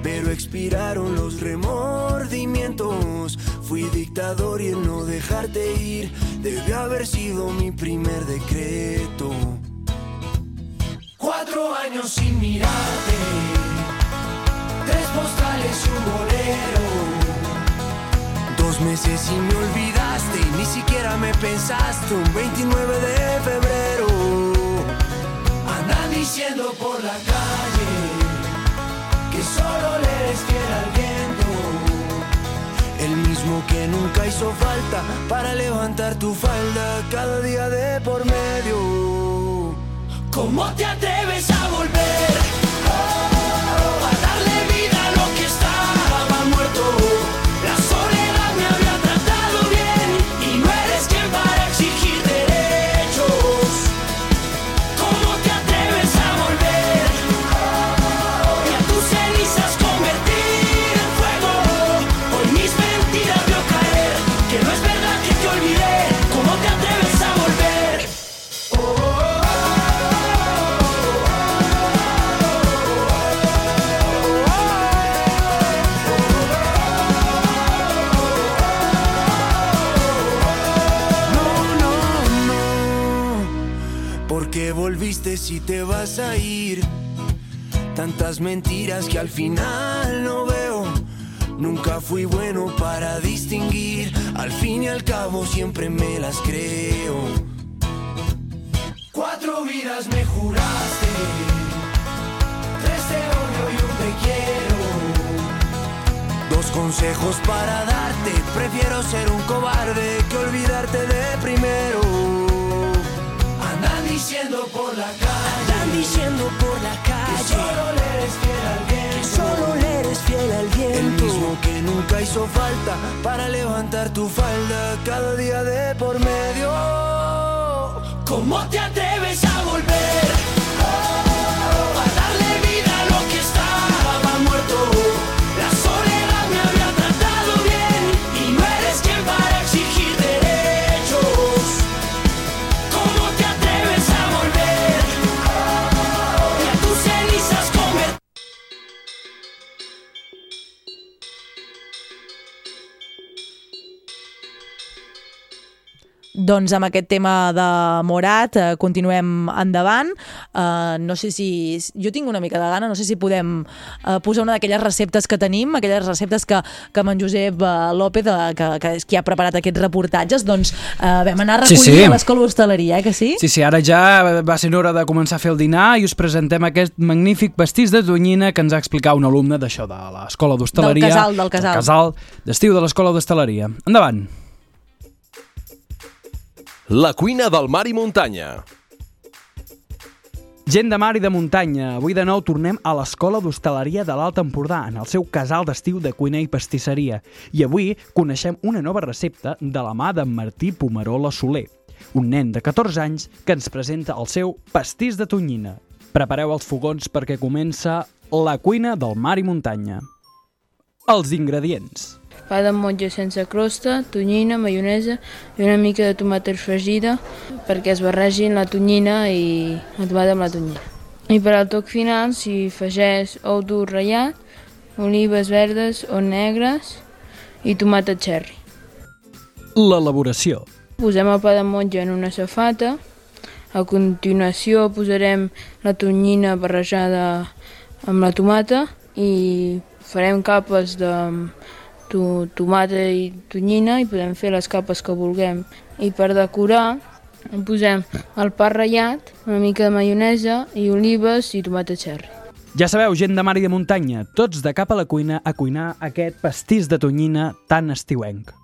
Pero expiraron los remordimientos. Fui dictador y el no dejarte ir debe haber sido mi primer decreto. Cuatro años sin mirarte, tres postales y un bolero. Dos meses y me olvidaste y ni siquiera me pensaste un 29 de febrero. Andan diciendo por la calle solo le eres fiel al viento. El mismo que nunca hizo falta para levantar tu falda cada día de por medio. ¿Cómo te atreves a volver? Si te vas a ir? Tantas mentiras que al final no veo. Nunca fui bueno para distinguir. Al fin y al cabo siempre me las creo. Cuatro vidas me juraste. Tres te odio y un te quiero. Dos consejos para darte. Prefiero ser un cobarde que olvidarte de primero. Andan diciendo por la calle. Andan diciendo por la calle. Que solo le eres fiel al viento. Que solo le eres fiel al viento. El mismo que nunca hizo falta para levantar tu falda cada día de por medio. ¿Cómo te atreves Doncs amb aquest tema de Morat eh, continuem endavant. Eh, no sé si... Jo tinc una mica de gana, no sé si podem eh, posar una d'aquelles receptes que tenim, aquelles receptes que, que amb en Josep eh, López, eh, que, que és qui ha preparat aquests reportatges, doncs eh, vam anar a Sí, recollir sí. a l'escola d'hostaleria, eh, que sí? Sí, sí, ara ja va ser hora de començar a fer el dinar i us presentem aquest magnífic pastís de tonyina que ens ha explicat un alumne d'això, de l'escola d'hostaleria. Del casal, del casal. Del casal d'estiu de l'escola d'hostaleria. Endavant. La cuina del mar i muntanya. Gent de mar i de muntanya, avui de nou tornem a l'escola d'hostaleria de l'Alt Empordà, en el seu casal d'estiu de cuina i pastisseria. I avui coneixem una nova recepta de la mà d'en Martí Pomerola Soler, un nen de 14 anys que ens presenta el seu pastís de tonyina. Prepareu els fogons perquè comença la cuina del mar i muntanya. Els ingredients. Pa de motlla sense crosta, tonyina, maionesa i una mica de tomata fregida perquè es barregin la tonyina i la tomata amb la tonyina. I per al toc final s'hi afegeix ou dur ratllat, olives verdes o negres i tomata cherry. L'elaboració. Posem el pa de motlla en una safata. A continuació posarem la tonyina barrejada amb la tomata i farem capes de to tomata i tonyina i podem fer les capes que vulguem. I per decorar posem el pa ratllat, una mica de maionesa i olives i tomata cherry. Ja sabeu, gent de mar i de muntanya, tots de cap a la cuina a cuinar aquest pastís de tonyina tan estiuenc.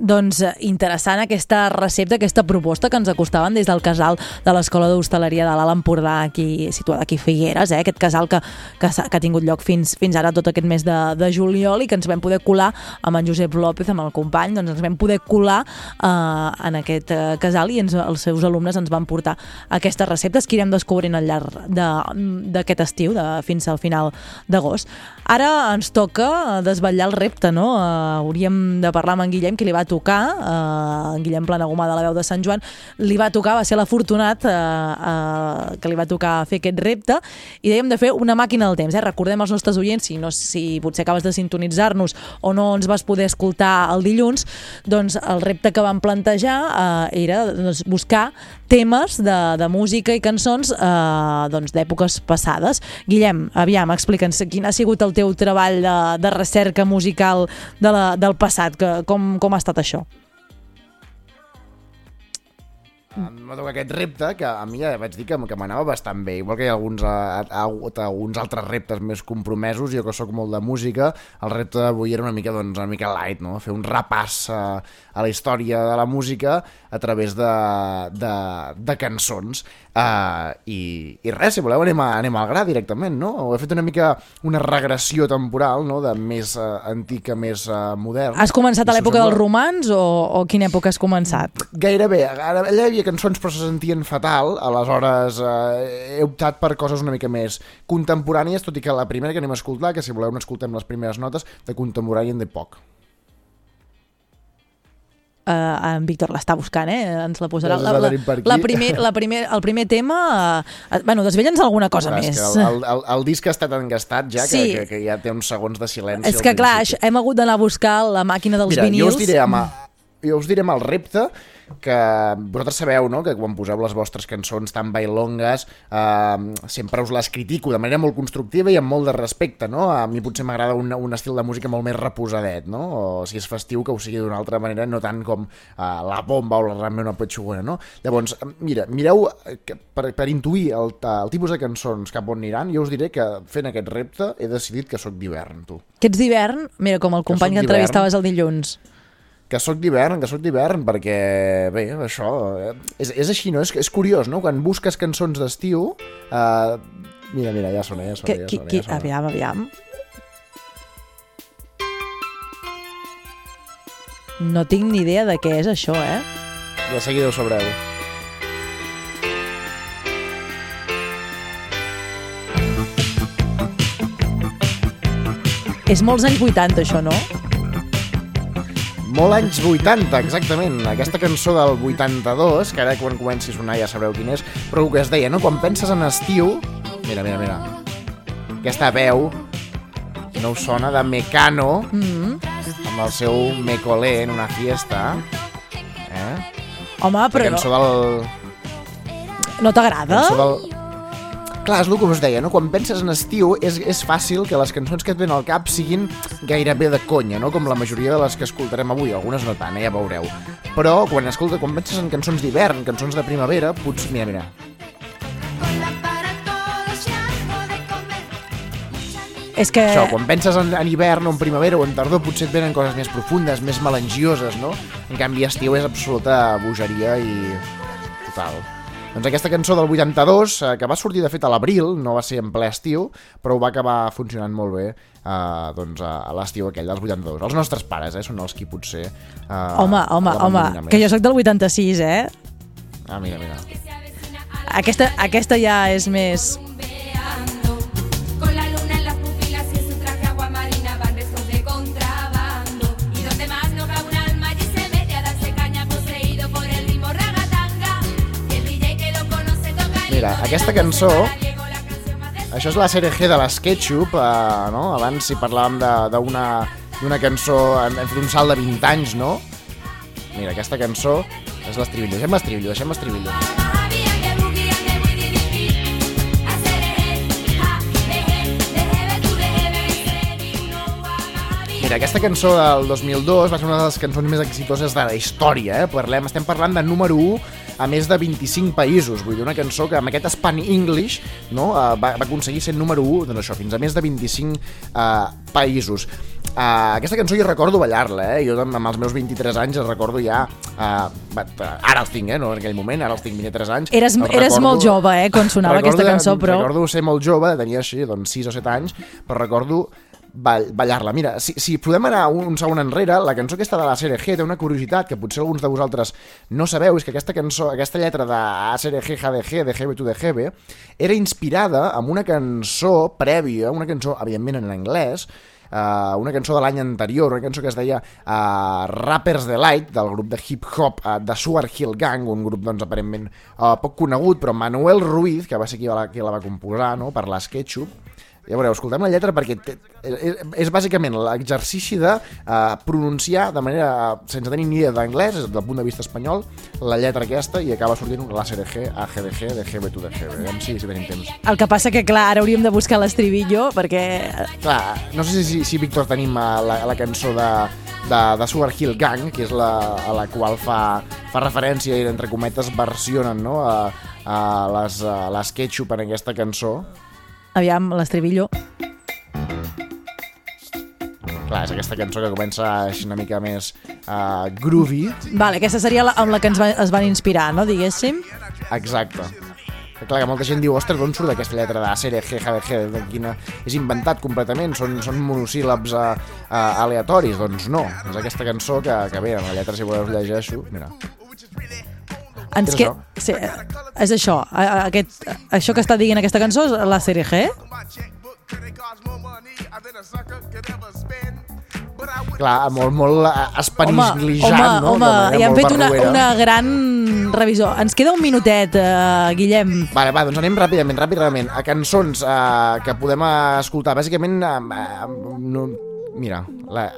Doncs eh, interessant aquesta recepta, aquesta proposta que ens acostaven des del casal de l'Escola d'Hostaleria de l'Alt Empordà, aquí, situada aquí a Figueres, eh? aquest casal que, que, s'ha- que ha tingut lloc fins, fins ara tot aquest mes de, de juliol i que ens vam poder colar amb en Josep López, amb el company, doncs ens vam poder colar eh, en aquest eh, casal i ens, els seus alumnes ens van portar aquestes receptes que irem descobrint al llarg d'aquest estiu, de, fins al final d'agost. Ara ens toca desvetllar el repte, no? Uh, hauríem de parlar amb en Guillem, que li va tocar, uh, en Guillem Planagumà de la veu de Sant Joan, li va tocar, va ser l'afortunat uh, uh, que li va tocar fer aquest repte, i dèiem de fer una màquina del temps. Eh? Recordem als nostres oients, si, no, si potser acabes de sintonitzar-nos o no ens vas poder escoltar el dilluns, doncs el repte que vam plantejar uh, era doncs, buscar temes de, de música i cançons eh, doncs d'èpoques passades. Guillem, aviam, explica'ns quin ha sigut el teu treball de, de recerca musical de la, del passat, que, com, com ha estat això? Em va tocar aquest repte que a mi ja vaig dir que, que m'anava bastant bé, igual que hi ha alguns, ha, ha hagut alguns altres reptes més compromesos, jo que sóc molt de música, el repte d'avui era una mica, doncs, una mica light, no? fer un repàs a, a la història de la música a través de, de, de cançons. Uh, i, I res, si voleu anem, a, anem al gra directament, no? He fet una mica una regressió temporal, no?, de més uh, antic a més uh, modern. Has començat a l'època dels romans o, o quina època has començat? Gairebé. Ara, allà hi havia cançons però se sentien fatal, aleshores eh, he optat per coses una mica més contemporànies, tot i que la primera que anem a escoltar, que si voleu n'escoltem les primeres notes, de contemporani en de poc. Uh, en Víctor l'està buscant, eh? Ens la posarà. La, la, la primer, la primer, el primer tema... Uh, bueno, desvetlla'ns alguna cosa Veuràs més. que El, el, el, disc està tan gastat ja Sí. que, que, que ja té uns segons de silenci. És que, clar, hem hagut d'anar a buscar la màquina dels Mira, jo vinils. us diré, amb, jo us direm el repte que vosaltres sabeu no? que quan poseu les vostres cançons tan bailongues eh, sempre us les critico de manera molt constructiva i amb molt de respecte no? a mi potser m'agrada un, un estil de música molt més reposadet no? o si és festiu que ho sigui d'una altra manera no tant com eh, la bomba o la rama una petxugona no? llavors, mira, mireu eh, que per, per intuir el, el tipus de cançons cap on aniran, jo us diré que fent aquest repte he decidit que sóc d'hivern tu Que ets d'hivern? Mira, com el company que d'hivern. entrevistaves el dilluns. Que sóc d'hivern, que sóc d'hivern, perquè, bé, això, eh, és, és així, no? És, és curiós, no? Quan busques cançons d'estiu, eh, mira, mira, ja sona, ja sona, Que, ja sona, qui, ja sona. aviam, aviam. No tinc ni idea de què és això, eh? De seguida ho sabreu. És molts anys 80, això, no? Molt anys 80, exactament. Aquesta cançó del 82, que ara quan comenci a sonar ja sabreu quin és, però el que es deia, no? Quan penses en estiu... Mira, mira, mira. Aquesta veu no us sona de Mecano, Mm -hmm. amb el seu Mecolé en una fiesta. Eh? Home, La però cançó del... no t'agrada? cançó del... Clar, és el que us deia, no? Quan penses en estiu és, és fàcil que les cançons que et venen al cap siguin gairebé de conya, no? Com la majoria de les que escoltarem avui, algunes no tant, eh? ja veureu. Però quan, escolta, quan penses en cançons d'hivern, cançons de primavera, potser... Mira, mira. És que... Això, quan penses en, en hivern o en primavera o en tardor potser et venen coses més profundes, més melangioses, no? En canvi, estiu és absoluta bogeria i... total. Doncs aquesta cançó del 82, eh, que va sortir de fet a l'abril, no va ser en ple estiu, però va acabar funcionant molt bé eh, doncs, a, l'estiu aquell dels 82. Els nostres pares, eh, són els qui potser... Eh, Home, home, home, que jo sóc del 86, eh? Ah, mira, mira. Aquesta, aquesta ja és més... Mira, aquesta cançó... Això és la sèrie G de l'Sketchup, eh, no? Abans si parlàvem d'una cançó, fet un salt de 20 anys, no? Mira, aquesta cançó és l'estribillo. Deixem l'estribillo, deixem l'estribillo. Mira, aquesta cançó del 2002 va ser una de les cançons més exitoses de la història, eh? Parlem, estem parlant de número 1 a més de 25 països, vull dir, una cançó que amb aquest Span English no, eh, va, va aconseguir ser número 1, doncs això, fins a més de 25 eh, països. Uh, aquesta cançó jo recordo ballar-la, eh? Jo amb els meus 23 anys els recordo ja... Uh, ara els tinc, eh? No en aquell moment, ara els tinc 23 anys. Eres, Els eres recordo- molt jove, eh, quan sonava recordo, aquesta cançó, però... Recordo ser molt jove, tenia així, doncs 6 o 7 anys, però recordo ballar-la. Mira, si, si podem anar un, segon enrere, la cançó aquesta de la G té una curiositat que potser alguns de vosaltres no sabeu, és que aquesta cançó, aquesta lletra de A sèrie G, G de GB to de GB, era inspirada en una cançó prèvia, una cançó, evidentment, en anglès, Uh, una cançó de l'any anterior, una cançó que es deia uh, Rappers Delight, del grup de hip-hop uh, de Sugar Hill Gang, un grup doncs, aparentment uh, poc conegut, però Manuel Ruiz, que va ser qui la, qui la va composar no? per l'Sketchup, ja veureu, escoltem la lletra perquè té, és, és bàsicament l'exercici de uh, pronunciar de manera, uh, sense tenir ni idea d'anglès, des del punt de vista espanyol, la lletra aquesta i acaba sortint la sèrie G, A, G, de G, de GB to de GB. Aviam si, si tenim temps. El que passa que, clar, ara hauríem de buscar l'estribillo, perquè... Clar, no sé si, si Víctor tenim eh, la, la cançó de, de, de Sugar Hill Gang, que és la, a la qual fa, fa referència i entre cometes versionen no? a, a les, a les Ketchup en aquesta cançó. Aviam, l'estribillo. Clar, és aquesta cançó que comença així una mica més uh, groovy. Vale, aquesta seria la, amb la que ens va, es van inspirar, no, diguéssim? Exacte. Que clar, que molta gent diu, ostres, d'on surt aquesta lletra de sèrie G, G, G, de quina... És inventat completament, són, són monosíl·labs uh, uh, aleatoris. Doncs no, és aquesta cançó que, que bé, la lletra, si voleu, llegeixo, mira. Ens És que... això. Sí, és això. Aquest, això que està dient aquesta cançó és la sèrie G? Clar, molt, molt eh, Home, espanisglitzant, home, no? home, ja hem fet una, una gran revisió. Ens queda un minutet, uh, Guillem. Vale, va, doncs anem ràpidament, ràpidament, a cançons eh, que podem escoltar. Bàsicament, eh, eh, no, mira, la,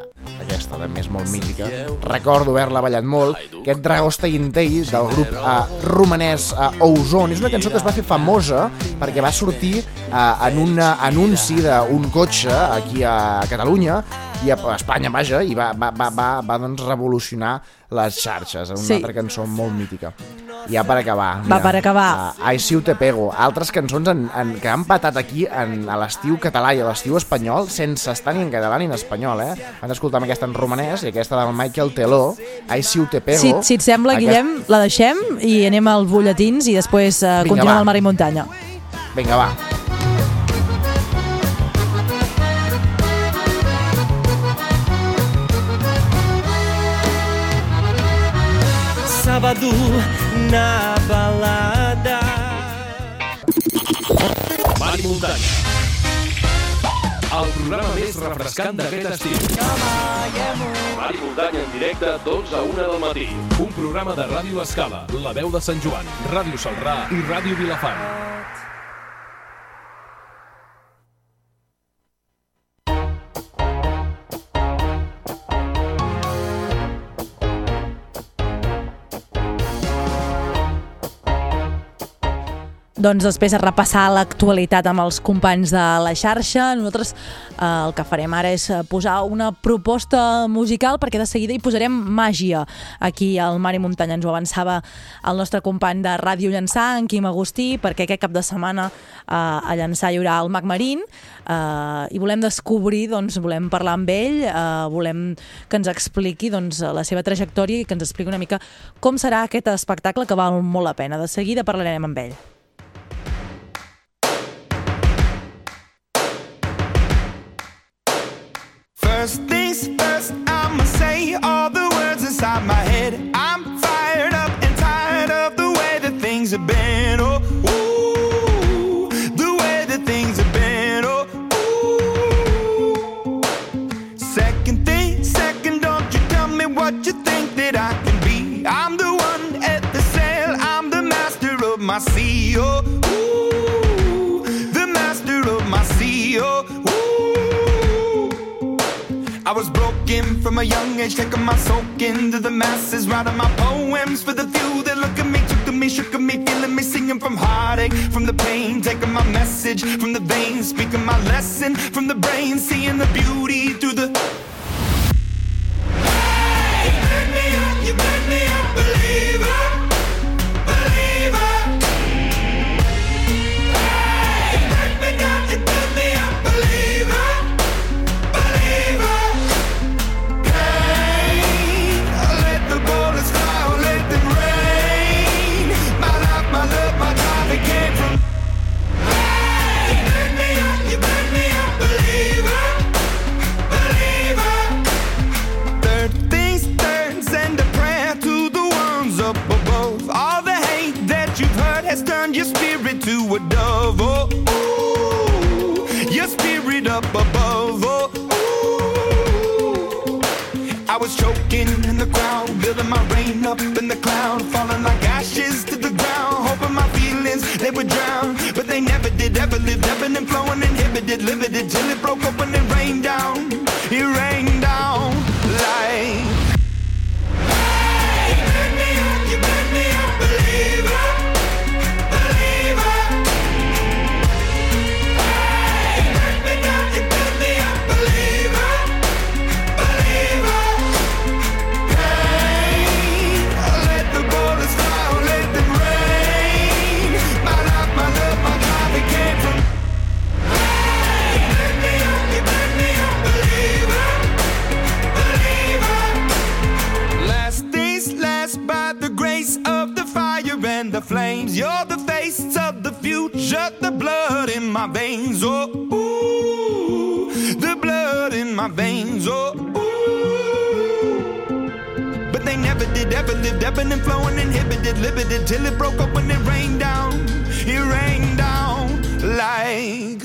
aquesta també és molt mítica. Recordo haver-la ballat molt. Aquest Dragosta Intei del grup uh, romanès uh, Ozone. És una cançó que es va fer famosa perquè va sortir uh, en un anunci d'un cotxe aquí a Catalunya i a Espanya, vaja, i va, va, va, va, va doncs, revolucionar les xarxes. Una Sí. altra cançó molt mítica. Ja per acabar. Va, per acabar. Uh, Ai, si te pego. Altres cançons en, en, que han patat aquí en, a l'estiu català i a l'estiu espanyol sense estar ni en català ni en espanyol, eh? D'escoltar amb aquesta en romanès i aquesta del Michael Teló, Ai, si te pego. Si, si et sembla, Guillem, la deixem i anem als butlletins i després uh, Vinga, continuem va. al mar i muntanya. Vinga, va. Sábado na balada. Mar i muntanya. El programa més refrescant d'aquest estiu. Mar i muntanya en directe, 12 a 1 del matí. Un programa de Ràdio Escala, La Veu de Sant Joan, Ràdio Salrà i Ràdio Vilafant. Doncs després de repassar l'actualitat amb els companys de la xarxa, nosaltres eh, el que farem ara és eh, posar una proposta musical perquè de seguida hi posarem màgia aquí al Mar i Muntanya. Ens ho avançava el nostre company de Ràdio Llançà, en Quim Agustí, perquè aquest cap de setmana eh, a Llançà hi haurà el Mac Marín eh, i volem descobrir, doncs, volem parlar amb ell, eh, volem que ens expliqui doncs, la seva trajectòria i que ens expliqui una mica com serà aquest espectacle que val molt la pena. De seguida parlarem amb ell. First things first, I'ma say all the words inside my a young age, taking my soak into the masses, writing my poems for the few that look at me, took to me, shook at me, feeling me, singing from heartache, from the pain, taking my message from the veins, speaking my lesson from the brain, seeing the beauty through the. Hey, you burn me up, you burn me believer, believer. A dove. Oh, ooh, your spirit up above. Oh, ooh. I was choking in the crowd, building my rain up in the cloud, falling like ashes to the ground, hoping my feelings they would drown, but they never did. Ever lived, ebbing and flowing, inhibited, limited till it broke open and rained down. It rained flames. You're the face of the future, the blood in my veins. Oh, ooh, the blood in my veins. Oh, ooh. But they never did, ever lived, ebbing and flowing, inhibited, limited, till it broke up when it rained down. It rained down like.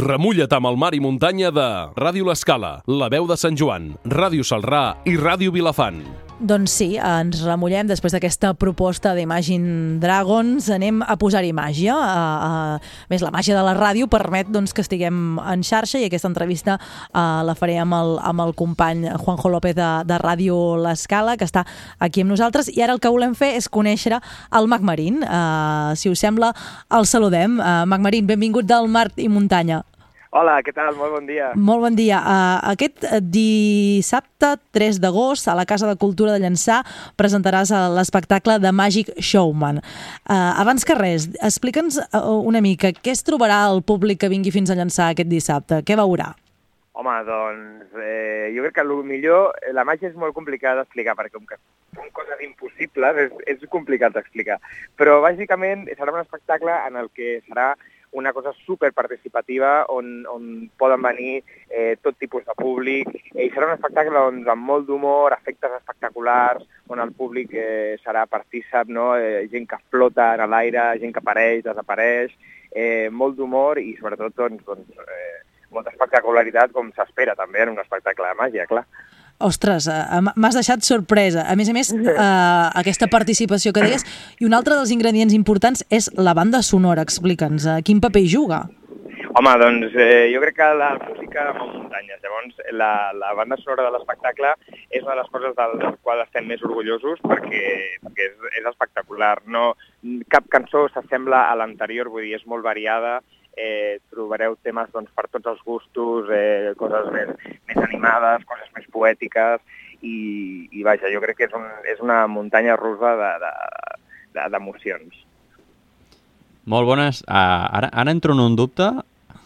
Remulla't amb el mar i muntanya de Ràdio L'Escala, La Veu de Sant Joan, Ràdio Salrà i Ràdio Vilafant. Doncs sí, ens remullem després d'aquesta proposta d'Imagine Dragons. Anem a posar-hi màgia. A, a, més, la màgia de la ràdio permet doncs, que estiguem en xarxa i aquesta entrevista uh, la faré amb el, amb el company Juanjo López de, de Ràdio L'Escala, que està aquí amb nosaltres. I ara el que volem fer és conèixer el Mac Marín. Uh, si us sembla, el saludem. Uh, Mac Marín, benvingut del Mar i Muntanya. Hola, què tal? Molt bon dia. Molt bon dia. Uh, aquest eh, dissabte 3 d'agost a la Casa de Cultura de Llançà presentaràs eh, l'espectacle de Magic Showman. Uh, abans que res, explica'ns uh, una mica què es trobarà el públic que vingui fins a Llançà aquest dissabte. Què veurà? Home, doncs, eh, jo crec que el millor, eh, la màgia és molt complicada d'explicar, perquè com que són coses impossibles, és, és complicat d'explicar. Però bàsicament serà un espectacle en el que serà una cosa super participativa on, on poden venir eh, tot tipus de públic eh, i serà un espectacle on, amb molt d'humor, efectes espectaculars, on el públic eh, serà partícip, no? eh, gent que flota en l'aire, gent que apareix, desapareix, eh, molt d'humor i sobretot doncs, doncs, eh, molta espectacularitat com s'espera també en un espectacle de màgia, clar. Ostres, uh, m'has deixat sorpresa. A més a més, uh, aquesta participació que deies, i un altre dels ingredients importants és la banda sonora. Explica'ns, uh, quin paper hi juga? Home, doncs eh, jo crec que la música mou muntanyes. Llavors, la, la banda sonora de l'espectacle és una de les coses del, del qual estem més orgullosos perquè, perquè és, és espectacular. No, cap cançó s'assembla a l'anterior, vull dir, és molt variada, eh, trobareu temes doncs, per tots els gustos, eh, coses més, més animades, coses més poètiques, i, i vaja, jo crec que és, un, és una muntanya russa d'emocions. De, de, d'emocions. Molt bones. Uh, ara, ara entro en un dubte.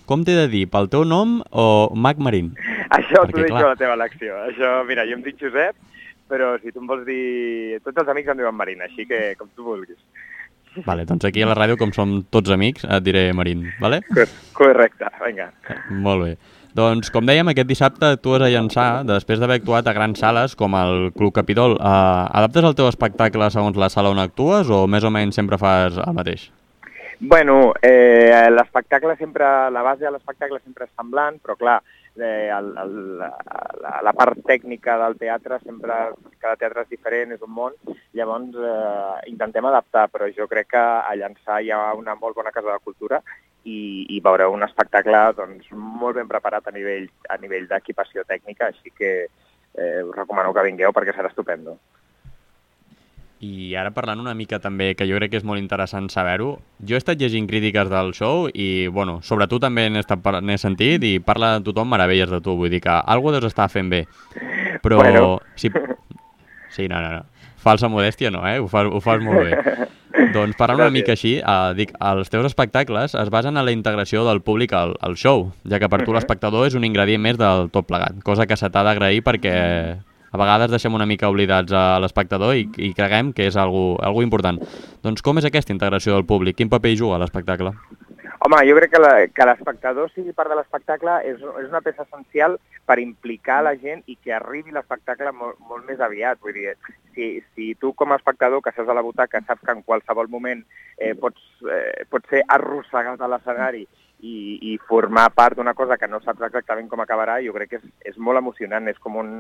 Com t'he de dir, pel teu nom o Mac Marín? Això t'ho deixo clar- a la teva elecció. Això, mira, jo em dic Josep, però si tu em vols dir... Tots els amics em diuen Marina, així que com tu vulguis. Vale, doncs aquí a la ràdio, com som tots amics, et diré Marín, vale? Correcte, vinga. Molt bé. Doncs, com dèiem, aquest dissabte actues a Llançà, després d'haver actuat a grans sales, com el Club Capitol. Uh, adaptes el teu espectacle segons la sala on actues o més o menys sempre fas el mateix? Bueno, eh, l'espectacle sempre, la base de l'espectacle sempre és semblant, però clar, eh, el, el, la, la part tècnica del teatre sempre, cada teatre és diferent, és un món, llavors eh, intentem adaptar, però jo crec que a Llançà hi ha una molt bona casa de cultura i, i veureu un espectacle doncs, molt ben preparat a nivell, a nivell d'equipació tècnica, així que eh, us recomano que vingueu perquè serà estupendo. I ara parlant una mica també, que jo crec que és molt interessant saber-ho, jo he estat llegint crítiques del show i, bueno, sobre tu també n'he par- sentit i parla tothom meravelles de tu, vull dir que algú deus estar fent bé. Però... Bueno. Si... Sí, no, no, no. Falsa modèstia no, eh? Ho fas, ho fas molt bé. doncs parlant una mica així, eh, dic, els teus espectacles es basen en la integració del públic al, al show, ja que per tu l'espectador és un ingredient més del tot plegat, cosa que se t'ha d'agrair perquè a vegades deixem una mica oblidats a l'espectador i, i creguem que és algo, algo important. Doncs com és aquesta integració del públic? Quin paper hi juga l'espectacle? Home, jo crec que l'espectador sigui part de l'espectacle és, és una peça essencial per implicar la gent i que arribi l'espectacle molt, molt més aviat. Vull dir, si, si tu com a espectador que seus a la butaca saps que en qualsevol moment eh, pots, eh, pots ser arrossegat a l'escenari i, i formar part d'una cosa que no saps exactament com acabarà, jo crec que és, és molt emocionant, és com un,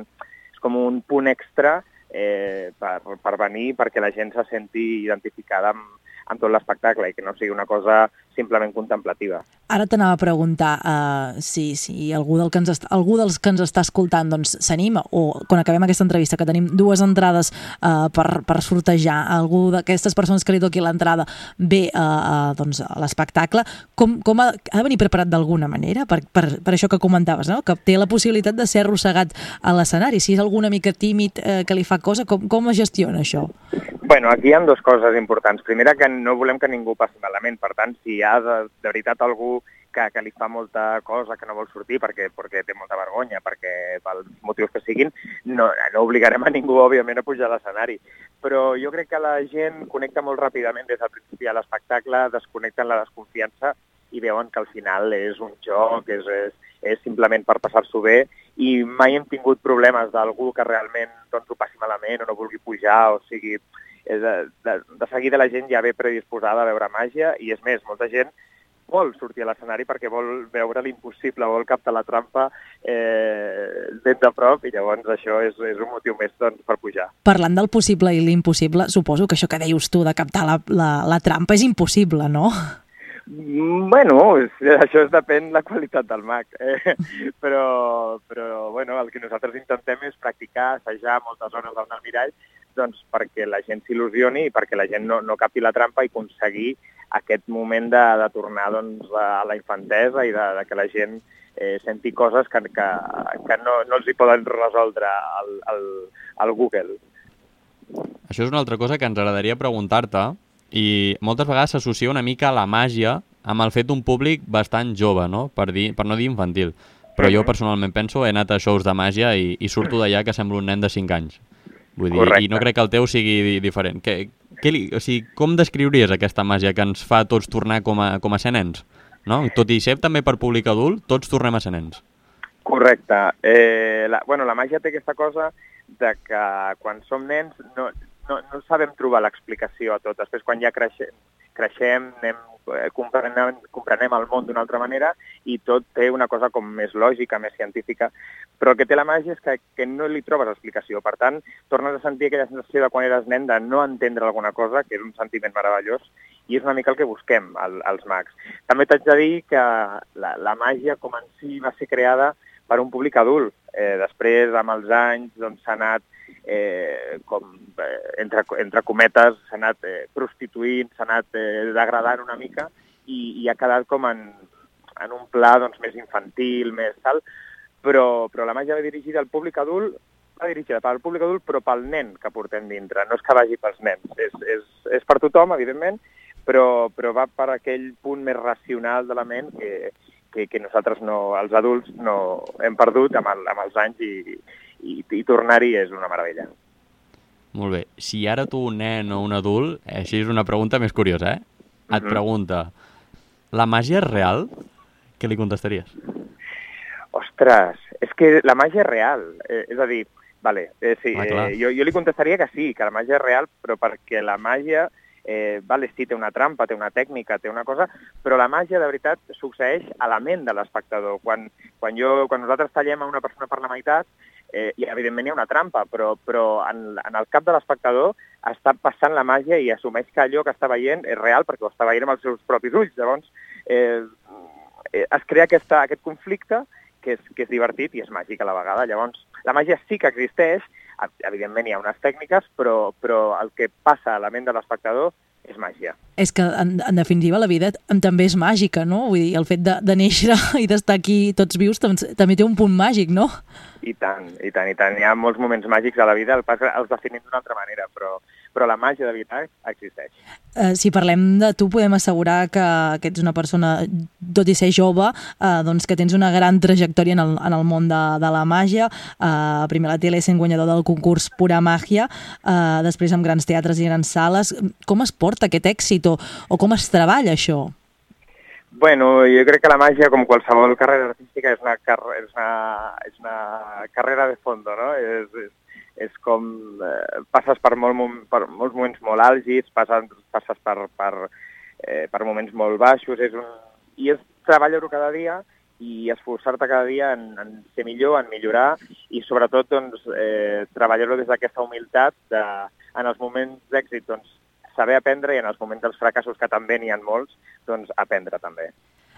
com un punt extra eh, per, per venir perquè la gent se senti identificada amb, amb tot l'espectacle i que no sigui una cosa simplement contemplativa. Ara t'anava a preguntar uh, si, si algú, del que ens est algú dels que ens està escoltant doncs, s'anima o quan acabem aquesta entrevista que tenim dues entrades uh, per, per sortejar algú d'aquestes persones que li toqui l'entrada ve uh, uh, doncs, a l'espectacle com, com ha, ha de venir preparat d'alguna manera per, per, per això que comentaves no? que té la possibilitat de ser arrossegat a l'escenari si és algú una mica tímid uh, que li fa cosa com, com es gestiona això? Bueno, aquí hi ha dues coses importants. Primera, que no volem que ningú passi malament. Per tant, si hi ha de, de veritat algú que, que li fa molta cosa, que no vol sortir perquè, perquè té molta vergonya, perquè pels motius que siguin, no, no obligarem a ningú, òbviament, a pujar a l'escenari. Però jo crec que la gent connecta molt ràpidament des del principi a l'espectacle, desconnecten la desconfiança i veuen que al final és un joc, és, és, és simplement per passar-s'ho bé i mai hem tingut problemes d'algú que realment doncs, ho passi malament o no vulgui pujar o sigui... És de, de, de seguida la gent ja ve predisposada a veure màgia i és més, molta gent vol sortir a l'escenari perquè vol veure l'impossible, vol captar la trampa eh, ben de prop i llavors això és, és un motiu més doncs, per pujar. Parlant del possible i l'impossible, suposo que això que deies tu de captar la, la, la trampa és impossible, no? Mm, Bueno, això es depèn de la qualitat del mag, eh? però, però bueno, el que nosaltres intentem és practicar, assajar moltes hores davant del mirall doncs, perquè la gent s'il·lusioni i perquè la gent no, no capi la trampa i aconseguir aquest moment de, de tornar doncs, a la infantesa i de, de que la gent eh, senti coses que, que, que no, no els hi poden resoldre al, al, al Google. Això és una altra cosa que ens agradaria preguntar-te i moltes vegades s'associa una mica la màgia amb el fet d'un públic bastant jove, no? Per, dir, per no dir infantil. Però jo personalment penso, he anat a shows de màgia i, i surto d'allà que sembla un nen de 5 anys. Vull dir, Correcte. i no crec que el teu sigui di- diferent. Què, què li, o sigui, com descriuries aquesta màgia que ens fa tots tornar com a, com a ser nens? No? Tot i ser també per públic adult, tots tornem a ser nens. Correcte. Eh, la, bueno, la màgia té aquesta cosa de que quan som nens no, no, no sabem trobar l'explicació a tot. Després, quan ja creixem, creixem anem, eh, comprenem, comprenem el món d'una altra manera i tot té una cosa com més lògica, més científica. Però el que té la màgia és que, que no li trobes explicació. Per tant, tornes a sentir aquella sensació de quan eres nen de no entendre alguna cosa, que és un sentiment meravellós, i és una mica el que busquem al, als mags. També t'haig de dir que la, la màgia com en si va ser creada per un públic adult. Eh, després, amb els anys, doncs, s'ha anat, eh, com, eh, entre, entre cometes, s'ha anat eh, prostituint, s'ha anat eh, degradant una mica i, i ha quedat com en, en un pla doncs, més infantil, més tal, però, però la màgia va dirigida al públic adult va dirigida pel públic adult, però pel nen que portem dintre, no és que vagi pels nens. És, és, és per tothom, evidentment, però, però va per aquell punt més racional de la ment que, que, que nosaltres, no, els adults, no hem perdut amb, el, amb els anys i, i, i tornar-hi és una meravella. Molt bé. Si ara tu, un nen o un adult, eh, així és una pregunta més curiosa, eh? Et Mhm. pregunta, la màgia és real? Què li contestaries? Ostres, és que la màgia és real. Eh, és a dir, vale, eh, sí, Ah, eh, jo, jo li contestaria que sí, que la màgia és real, però perquè la màgia, eh, vale, sí, té una trampa, té una tècnica, té una cosa, però la màgia de veritat succeeix a la ment de l'espectador. Quan, quan, jo, quan nosaltres tallem a una persona per la meitat, eh, i evidentment hi ha una trampa, però, però en, en el cap de l'espectador està passant la màgia i assumeix que allò que està veient és real perquè ho està veient amb els seus propis ulls. Llavors, eh, eh, es crea aquesta, aquest conflicte que és, que és divertit i és màgic a la vegada. Llavors, la màgia sí que existeix, evidentment hi ha unes tècniques, però, però el que passa a la ment de l'espectador és màgia. És que, en, en definitiva, la vida tam- també és màgica, no? Vull dir, el fet de, de néixer i d'estar aquí tots vius tam també té un punt màgic, no? I tant, i tant, i tant. Hi ha molts moments màgics a la vida, el pas els definim d'una altra manera, però, però la màgia de veritat existeix. Eh, si parlem de tu, podem assegurar que, que ets una persona, tot i ser jove, eh, doncs que tens una gran trajectòria en el, en el món de, de la màgia. Eh, primer a la tele sent guanyador del concurs Pura Màgia, eh, després amb grans teatres i grans sales. Com es porta aquest èxit o, o com es treballa això? Bueno, jo crec que la màgia, com qualsevol carrera artística, és una, car és una, és una carrera de fondo, no? És, és, és com... Eh, passes per, molt, per molts moments molt àlgids, passes, passes per, per, eh, per moments molt baixos, és un, i és treballar-ho cada dia i esforçar-te cada dia en, en ser millor, en millorar i sobretot doncs, eh, treballar-ho des d'aquesta humilitat de, en els moments d'èxit doncs, saber aprendre i en els moments dels fracassos, que també n'hi ha molts, doncs aprendre també.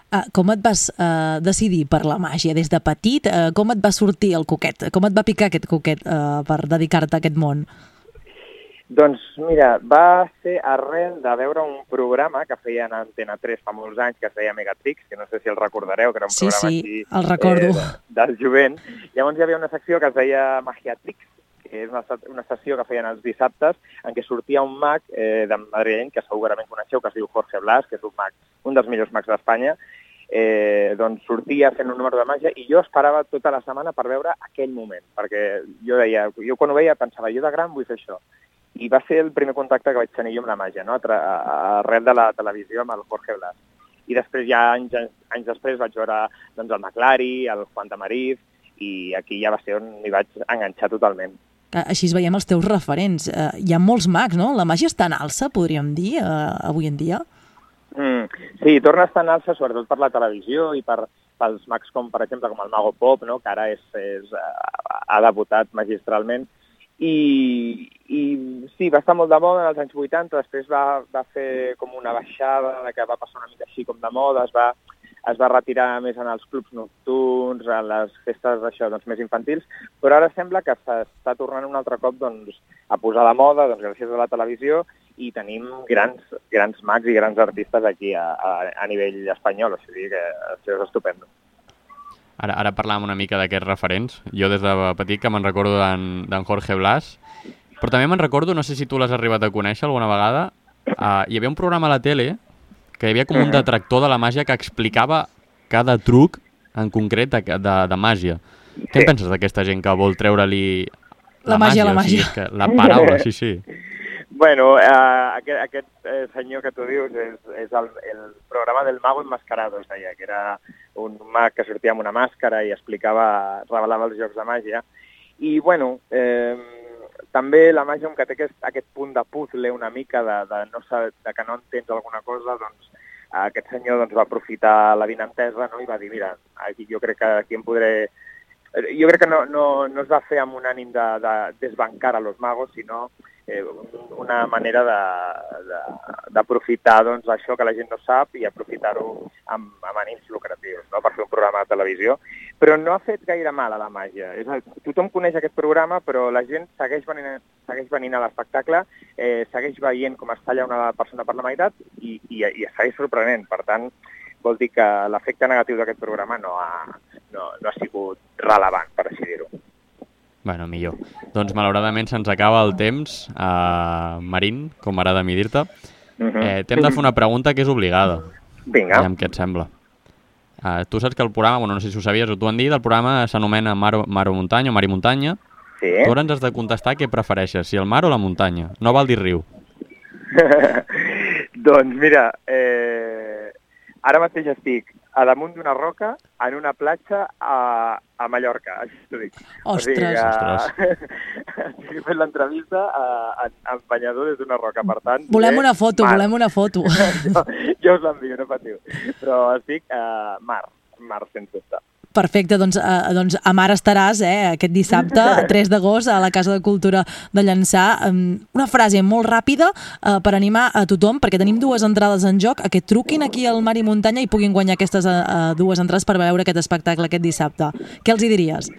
Uh, com et vas uh, decidir per la màgia des de petit? Uh, com et va sortir el coquet? Com et va picar aquest coquet uh, per dedicar-te a aquest món? Doncs mira, va ser arrel de veure un programa que feien a Antena 3 fa molts anys, que es deia Megatrix, que no sé si el recordareu, que era un Sí, programa sí, així, el recordo. Eh, del jovent. Llavors hi havia una secció que es deia Magiatrix, que és una, una sessió que feien els dissabtes, en què sortia un mag eh, de madrileny, que segurament coneixeu, que es diu Jorge Blas, que és un mag, un dels millors mags d'Espanya, eh, doncs sortia fent un número de màgia i jo esperava tota la setmana per veure aquell moment, perquè jo deia, jo quan ho veia pensava, jo de gran vull fer això. I va ser el primer contacte que vaig tenir jo amb la màgia, no? arrel de la televisió amb el Jorge Blas. I després, ja anys, anys després, vaig veure doncs, el McLari, el Juan Tamariz, i aquí ja va ser on m'hi vaig enganxar totalment. Que Així es veiem els teus referents. Uh, hi ha molts mags, no? La màgia està en alça, podríem dir, uh, avui en dia. Mm, sí, torna a estar en alça sobretot per la televisió i per, pels mags com, per exemple, com el Mago Pop, no? que ara és, és, uh, ha debutat magistralment. I, I sí, va estar molt de moda en els anys 80, després va, va fer com una baixada, que va passar una mica així com de moda, es va, es va retirar més en els clubs nocturns, en les festes això, doncs, més infantils, però ara sembla que s'està tornant un altre cop doncs, a posar de moda doncs, gràcies a la televisió i tenim grans, grans mags i grans artistes aquí a, a, a nivell espanyol, o sigui que això és estupendo. Ara, ara parlàvem una mica d'aquests referents. Jo des de petit que me'n recordo d'en Jorge Blas, però també me'n recordo, no sé si tu l'has arribat a conèixer alguna vegada, uh, hi havia un programa a la tele que hi havia com un detractor de la màgia que explicava cada truc en concret de, de, de màgia. Què en penses d'aquesta gent que vol treure-li La màgia a la O sigui, màgia. que la paraula, sí, sí. Bueno, eh, aquest, aquest eh, senyor que tu dius és, és el, el programa del mago enmascarado, es deia, que era un mag que sortia amb una màscara i explicava, revelava els jocs de màgia. I, bueno, eh, també la màgia, que té aquest, aquest punt de puzzle una mica, de, de, no saber, de que no entens alguna cosa, doncs aquest senyor doncs, va aprofitar la vinentesa no? i va dir, mira, aquí jo crec que aquí em podré... Jo crec que no, no, no es va fer amb un ànim de, de desbancar a los magos, sinó eh, una manera d'aprofitar doncs, això que la gent no sap i aprofitar-ho amb, amb ànims lucratius, no? per fer un programa de televisió. Però no ha fet gaire mal a la màgia. És a, tothom coneix aquest programa, però la gent segueix venint, segueix venint a l'espectacle, eh, segueix veient com es talla una persona per la meitat i, i, i es segueix sorprenent. Per tant, vol dir que l'efecte negatiu d'aquest programa no ha, no, no ha sigut rellevant, per així dir-ho. Bueno, millor. Doncs malauradament se'ns acaba el temps, uh, Marín, com m'agrada mi dir-te. Mhm. eh, T'hem de fer una pregunta que és obligada. Vinga. Aviam què et sembla. Uh, tu saps que el programa, bueno, no sé si ho sabies o t'ho han dit, el programa s'anomena Mar, Mar o Muntanya o Mar i Muntanya. Sí. Tu ara ens has de contestar què prefereixes, si el mar o la muntanya. No val dir riu. doncs mira, eh, ara mateix estic a damunt d'una roca en una platja a, a Mallorca, així t'ho dic. Ostres. estic fent l'entrevista a- en, en banyador des d'una roca, per tant... Volem diré una foto, mar. volem una foto. jo, jo us l'envio, no patiu. Però estic a mar, mar sense dubte. Perfecte, doncs, eh, doncs a Mar estaràs eh, aquest dissabte, 3 d'agost, a la Casa de Cultura de Llançà. Una frase molt ràpida eh, per animar a tothom, perquè tenim dues entrades en joc, a que truquin aquí al Mar i Muntanya i puguin guanyar aquestes eh, eh, dues entrades per veure aquest espectacle aquest dissabte. Què els hi diries?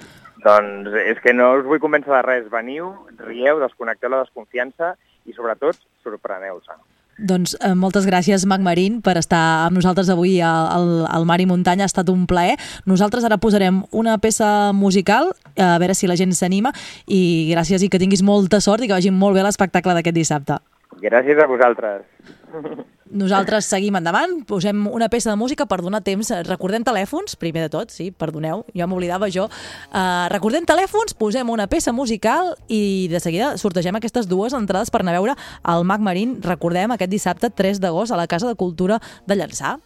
Doncs és que no us vull convèncer de res. Veniu, rieu, desconnecteu la desconfiança i, sobretot, sorpreneu-se. Doncs eh, moltes gràcies, Mac Marín, per estar amb nosaltres avui al, al, al Mar i Muntanya. Ha estat un plaer. Nosaltres ara posarem una peça musical, eh, a veure si la gent s'anima, i gràcies i que tinguis molta sort i que vagi molt bé l'espectacle d'aquest dissabte. Gràcies a vosaltres. Nosaltres seguim endavant, posem una peça de música per donar temps. Recordem telèfons, primer de tot, sí, perdoneu, ja m'oblidava jo. Uh, recordem telèfons, posem una peça musical i de seguida sortegem aquestes dues entrades per anar a veure el Mac Marín, recordem, aquest dissabte 3 d'agost a la Casa de Cultura de Llançà.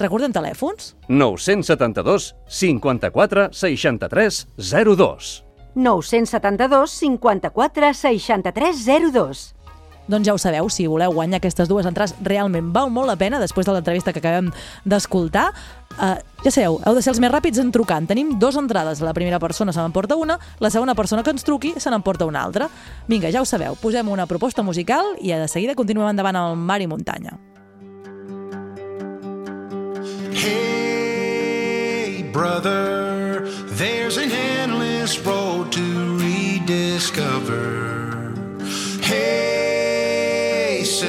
Recordem telèfons? 972 54 63 02. 972 54 63 02. Doncs ja ho sabeu, si voleu guanyar aquestes dues entrades, realment val molt la pena després de l'entrevista que acabem d'escoltar. Uh, ja sabeu, heu de ser els més ràpids en trucant. Tenim dues entrades. La primera persona se n'emporta una, la segona persona que ens truqui se n'emporta una altra. Vinga, ja ho sabeu, posem una proposta musical i de seguida continuem endavant al mar i muntanya. Hey, brother, there's an endless road to rediscover. Hey,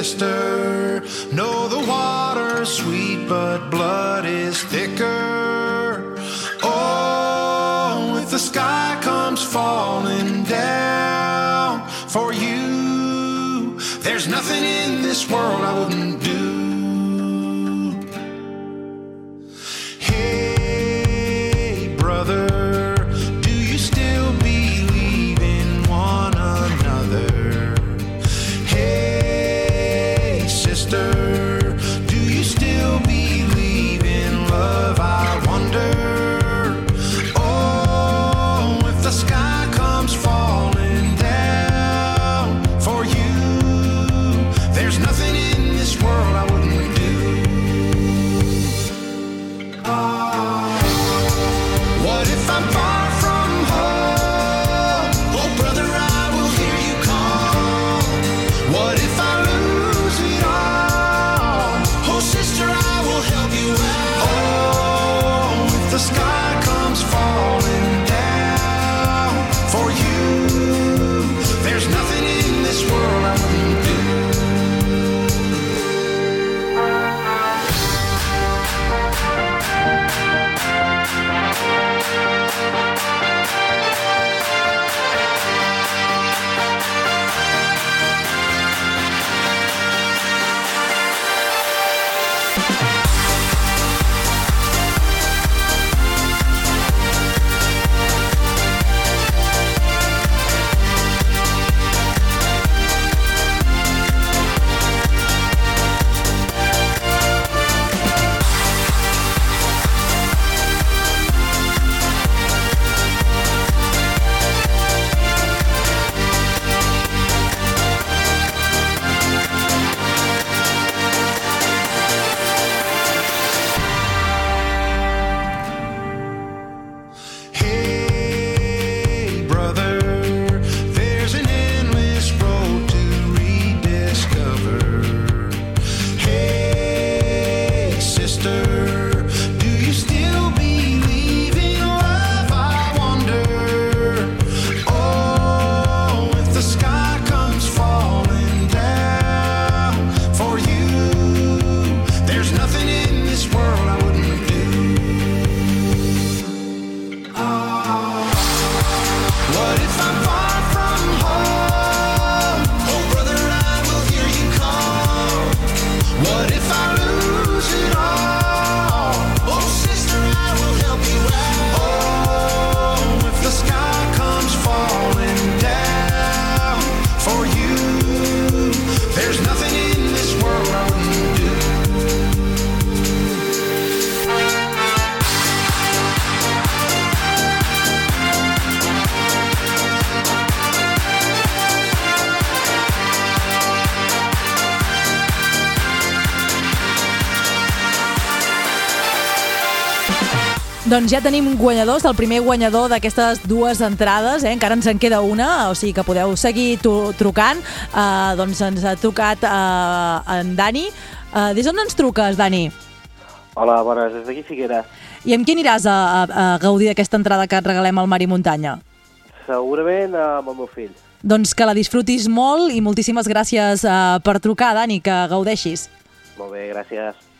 sister, know the water's sweet, but blood is thicker. Oh, if the sky comes falling down for you, there's nothing in this world I wouldn't do. Doncs ja tenim guanyadors, el primer guanyador d'aquestes dues entrades, eh? encara ens en queda una, o sigui que podeu seguir trucant. Uh, doncs ens ha trucat uh, en Dani. Uh, des d'on ens truques, Dani? Hola, bones, des d'aquí Figueres. I amb qui aniràs a, a, a gaudir d'aquesta entrada que et regalem al Mar i Muntanya? Segurament amb el meu fill. Doncs que la disfrutis molt i moltíssimes gràcies uh, per trucar, Dani, que gaudeixis. Molt bé, gràcies.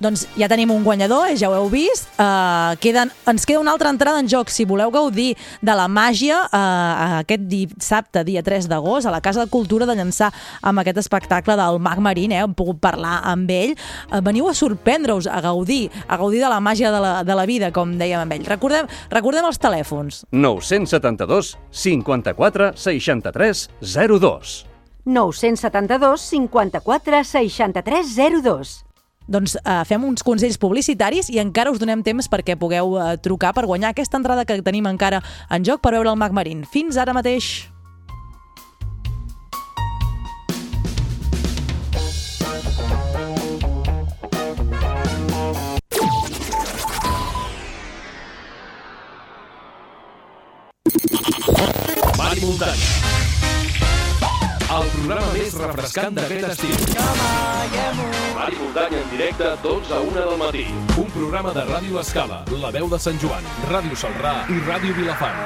Doncs ja tenim un guanyador, eh, ja ho heu vist. Uh, queden, ens queda una altra entrada en joc. Si voleu gaudir de la màgia, uh, aquest dissabte, dia 3 d'agost, a la Casa de Cultura de Llançà, amb aquest espectacle del Mag Marín, eh, hem pogut parlar amb ell. Uh, veniu a sorprendre-us, a gaudir, a gaudir de la màgia de la, de la vida, com dèiem amb ell. Recordem, recordem els telèfons. 972 54 63 02. 972 54 63 02. Doncs uh, fem uns consells publicitaris i encara us donem temps perquè pugueu uh, trucar per guanyar aquesta entrada que tenim encara en joc per veure el Mag Marín. Fins ara mateix. Mar i muntanya. El programa més refrescant d'aquest estiu. Mar i muntanya en directe, 12 a 1 del matí. Un programa de Ràdio Escala, La Veu de Sant Joan, Ràdio Salrà i Ràdio Vilafant.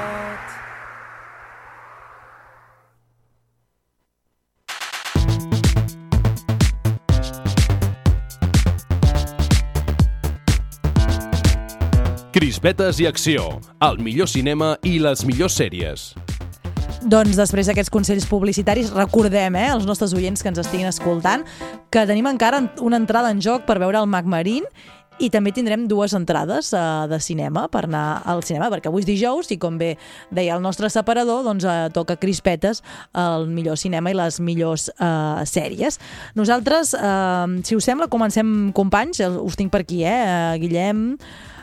Crispetes i acció, el millor cinema i les millors sèries. Doncs després d'aquests consells publicitaris, recordem, eh, als nostres oients que ens estiguin escoltant, que tenim encara una entrada en joc per veure el Mag Marín i també tindrem dues entrades uh, de cinema per anar al cinema, perquè avui és dijous i com bé deia el nostre separador, doncs uh, toca crispetes el millor cinema i les millors uh, sèries. Nosaltres, uh, si us sembla, comencem companys, us tinc per aquí, eh? Uh, Guillem,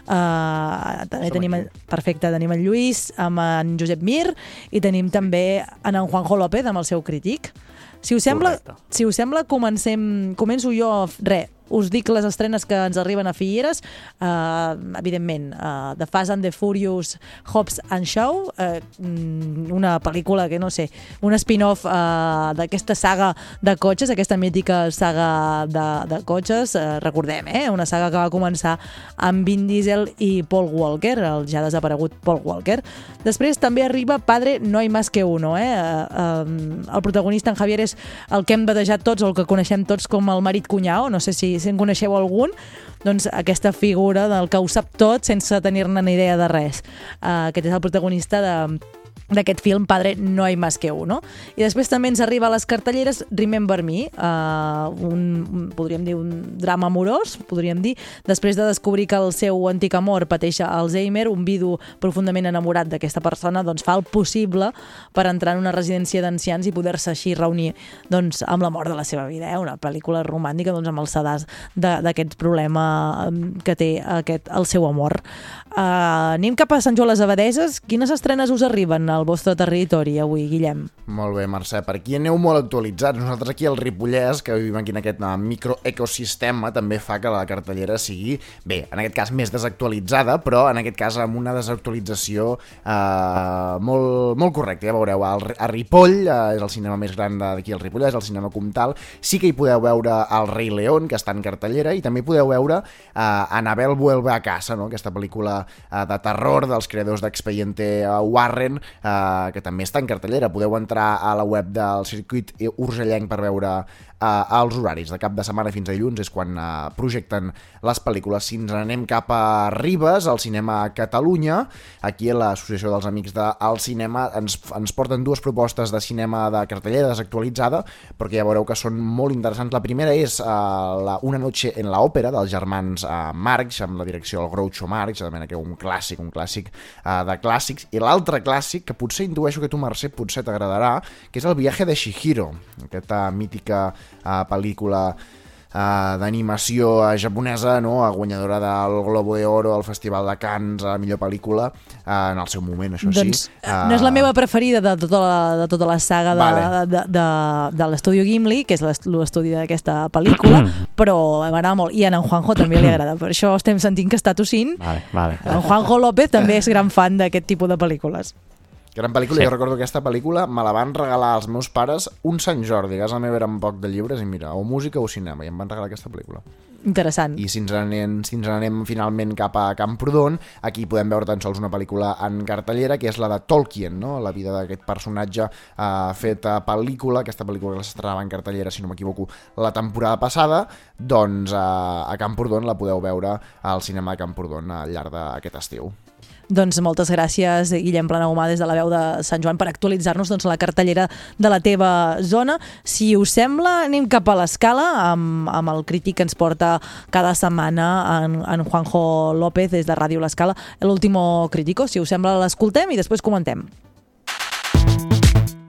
Uh, també Som tenim, perfecte, tenim en Lluís amb en Josep Mir i tenim també en en Juanjo López amb el seu crític. Si us sembla, si us sembla comencem, començo jo, re, us dic les estrenes que ens arriben a Figueres, uh, evidentment, uh, The Fast and the Furious Hobbs and Shaw, uh, una pel·lícula que no sé, un spin-off uh, d'aquesta saga de cotxes, aquesta mítica saga de, de cotxes, uh, recordem, eh? una saga que va començar amb Vin Diesel i Paul Walker, el ja desaparegut Paul Walker. Després també arriba Padre No hay más que uno, eh? Uh, um, el protagonista en Javier és el que hem batejat tots, o el que coneixem tots com el marit cunyau, no sé si, si en coneixeu algun, doncs aquesta figura del que ho sap tot sense tenir-ne ni idea de res. Uh, aquest és el protagonista de d'aquest film Padre no hay más que uno. I després també ens arriba a les cartelleres Remember Me, uh, un, podríem dir un drama amorós, podríem dir, després de descobrir que el seu antic amor pateix Alzheimer, un vidu profundament enamorat d'aquesta persona doncs fa el possible per entrar en una residència d'ancians i poder-se així reunir doncs, amb la mort de la seva vida, eh? una pel·lícula romàntica doncs, amb el sedàs d'aquest problema em, que té aquest, el seu amor. Uh, anem cap a Sant Joan les Abadeses. Quines estrenes us arriben al vostre territori avui, Guillem? Molt bé, Mercè. Per aquí aneu molt actualitzats. Nosaltres aquí al Ripollès, que vivim aquí en aquest uh, microecosistema, també fa que la cartellera sigui, bé, en aquest cas més desactualitzada, però en aquest cas amb una desactualització uh, molt, molt correcta. Ja veureu, a Ripoll, uh, és el cinema més gran d'aquí al Ripollès, el cinema Comtal, sí que hi podeu veure El rei León, que està en cartellera, i també podeu veure uh, Anabel vuelve a casa, no? aquesta pel·lícula uh, de terror dels creadors d'Expediente Warren, uh, que també està en cartellera. Podeu entrar a la web del circuit urgellenc per veure els horaris de cap de setmana fins a dilluns és quan uh, projecten les pel·lícules. Si ens anem cap a Ribes, al cinema Catalunya, aquí a l'Associació dels Amics del Cinema ens, ens porten dues propostes de cinema de cartellera desactualitzada, perquè ja veureu que són molt interessants. La primera és uh, la Una noche en la òpera dels germans uh, Marx, amb la direcció del Groucho Marx, que un clàssic, un clàssic uh, de clàssics, i l'altre clàssic, que potser intueixo que tu, Mercè, potser t'agradarà, que és el viatge de Shihiro, aquesta mítica pel·lícula uh, d'animació uh, japonesa, no? Uh, guanyadora del Globo de Oro al Festival de Cannes a millor pel·lícula, uh, en el seu moment, això Doncs sí. eh, no és la meva preferida de tota la, de tota la saga de, Vale. de, de, de, de l'estudi Gimli, que és l'est- l'estudi d'aquesta pel·lícula, però m'agrada molt. I a en Juanjo també li agrada. Per això estem sentint que està tossint. Vale, vale. En Juanjo López també és gran fan d'aquest tipus de pel·lícules. Gran pel·lícula, Sí. jo recordo que aquesta pel·lícula me la van regalar als meus pares un Sant Jordi, a casa meva eren poc de llibres i mira, o música o cinema, i em van regalar aquesta pel·lícula. Interessant. I si ens n'anem si ens n'anem finalment cap a Camprodon, aquí podem veure tan sols una pel·lícula en cartellera, que és la de Tolkien, no? la vida d'aquest personatge eh, fet a pel·lícula, aquesta pel·lícula que s'estrenava en cartellera, si no m'equivoco, la temporada passada, doncs eh, a Camprodon la podeu veure al cinema de Camprodon al llarg d'aquest estiu. Doncs moltes gràcies, Guillem Planagumà, des de la veu de Sant Joan, per actualitzar-nos doncs, la cartellera de la teva zona. Si us sembla, anem cap a l'escala amb, amb el crític que ens porta cada setmana en, en Juanjo López des de Ràdio L'Escala, l'último crítico. Si us sembla, l'escoltem i després comentem.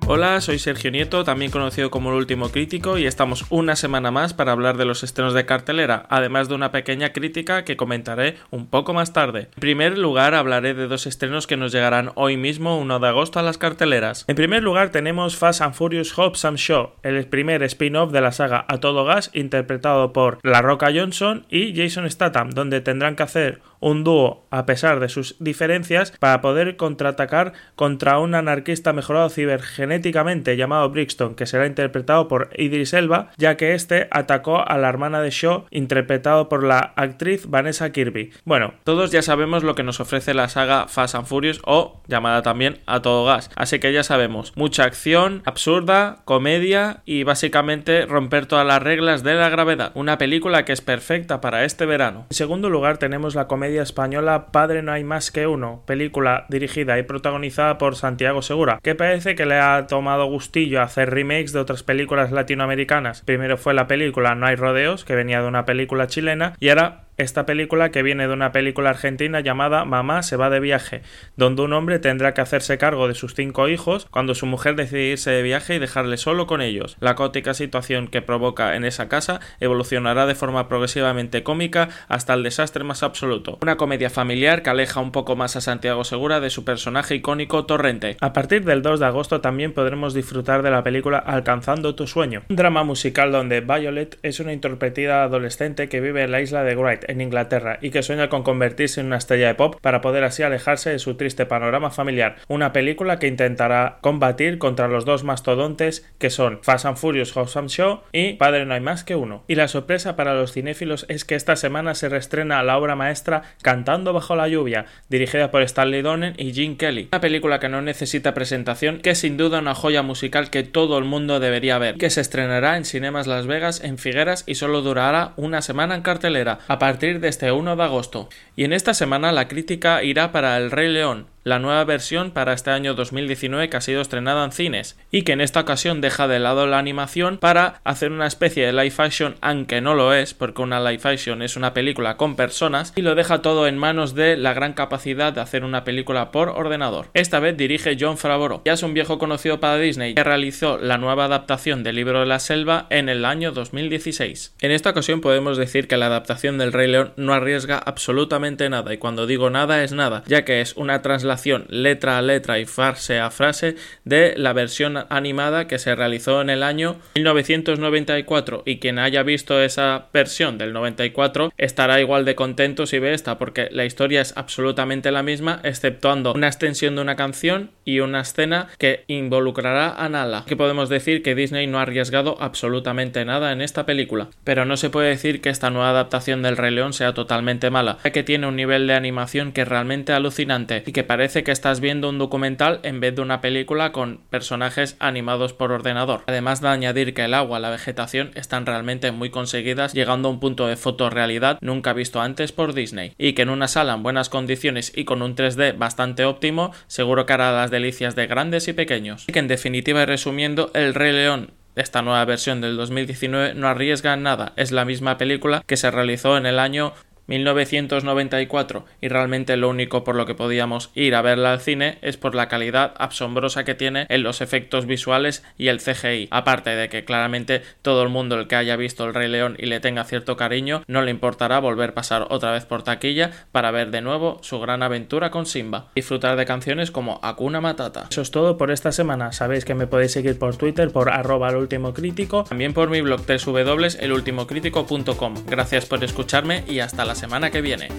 Hola, soy Sergio Nieto, también conocido como el último crítico, y estamos una semana más para hablar de los estrenos de cartelera, además de una pequeña crítica que comentaré un poco más tarde. En primer lugar, hablaré de dos estrenos que nos llegarán hoy mismo, 1 de agosto, a las carteleras. En primer lugar, tenemos Fast and Furious Hobbs and Shaw, el primer spin-off de la saga A Todo Gas, interpretado por La Roca Johnson y Jason Statham, donde tendrán que hacer un dúo a pesar de sus diferencias para poder contraatacar contra un anarquista mejorado cibergenéticamente llamado Brixton, que será interpretado por Idris Elba, ya que este atacó a la hermana de Shaw, interpretado por la actriz Vanessa Kirby. Bueno, todos ya sabemos lo que nos ofrece la saga Fast and Furious o llamada también A Todo Gas, así que ya sabemos, mucha acción, absurda, comedia y básicamente romper todas las reglas de la gravedad. Una película que es perfecta para este verano. En segundo lugar tenemos la comedia española Padre no hay más que uno, película dirigida y protagonizada por Santiago Segura, que parece que le ha tomado gustillo hacer remakes de otras películas latinoamericanas. Primero fue la película No hay rodeos, que venía de una película chilena, y ahora esta película que viene de una película argentina llamada Mamá se va de viaje, donde un hombre tendrá que hacerse cargo de sus cinco hijos cuando su mujer decide irse de viaje y dejarle solo con ellos. La caótica situación que provoca en esa casa evolucionará de forma progresivamente cómica hasta el desastre más absoluto. Una comedia familiar que aleja un poco más a Santiago Segura de su personaje icónico Torrente. A partir del 2 de agosto también podremos disfrutar de la película Alcanzando tu sueño, un drama musical donde Violet es una introvertida adolescente que vive en la isla de Wright en Inglaterra y que sueña con convertirse en una estrella de pop para poder así alejarse de su triste panorama familiar. Una película que intentará combatir contra los dos mastodontes que son Fast and Furious House and Show y Padre no hay más que uno. Y la sorpresa para los cinéfilos es que esta semana se reestrena la obra maestra Cantando bajo la lluvia, dirigida por Stanley Donen y Gene Kelly. Una película que no necesita presentación, que es sin duda una joya musical que todo el mundo debería ver, que se estrenará en Cinemas Las Vegas en Figueras y solo durará una semana en cartelera. Partir de este 1 de agosto. Y en esta semana la crítica irá para El Rey León, la nueva versión para este año 2019 que ha sido estrenada en cines y que en esta ocasión deja de lado la animación para hacer una especie de live action, aunque no lo es, porque una live action es una película con personas y lo deja todo en manos de la gran capacidad de hacer una película por ordenador. Esta vez dirige John Favreau, ya es un viejo conocido para Disney que realizó la nueva adaptación del libro de la selva en el año 2016. En esta ocasión podemos decir que la adaptación del Rey León no arriesga absolutamente nada y cuando digo nada es nada, ya que es una traslación letra a letra y frase a frase de la versión animada que se realizó en el año 1994 y quien haya visto esa versión del 94 estará igual de contento si ve esta porque la historia es absolutamente la misma exceptuando una extensión de una canción y una escena que involucrará a Nala. Que podemos decir que Disney no ha arriesgado absolutamente nada en esta película pero no se puede decir que esta nueva adaptación del Rey León sea totalmente mala ya que tiene un nivel de animación que es realmente alucinante y que parece que estás viendo un documental en vez de una película con personajes animados por ordenador. Además de añadir que el agua, la vegetación están realmente muy conseguidas, llegando a un punto de fotorrealidad nunca visto antes por Disney. Y que en una sala en buenas condiciones y con un 3D bastante óptimo, seguro que hará las delicias de grandes y pequeños. Y que en definitiva y resumiendo, El Rey León esta nueva versión del 2019 no arriesga nada, es la misma película que se realizó en el año 1994 y realmente lo único por lo que podíamos ir a verla al cine es por la calidad asombrosa que tiene en los efectos visuales y el CGI. Aparte de que claramente todo el mundo el que haya visto el Rey León y le tenga cierto cariño no le importará volver a pasar otra vez por taquilla para ver de nuevo su gran aventura con Simba. Disfrutar de canciones como Akuna Matata. Eso es todo por esta semana. Sabéis que me podéis seguir por Twitter por arroba el último crítico, también por mi blog www.elultimocritico.com. Gracias por escucharme y hasta la semana que viene.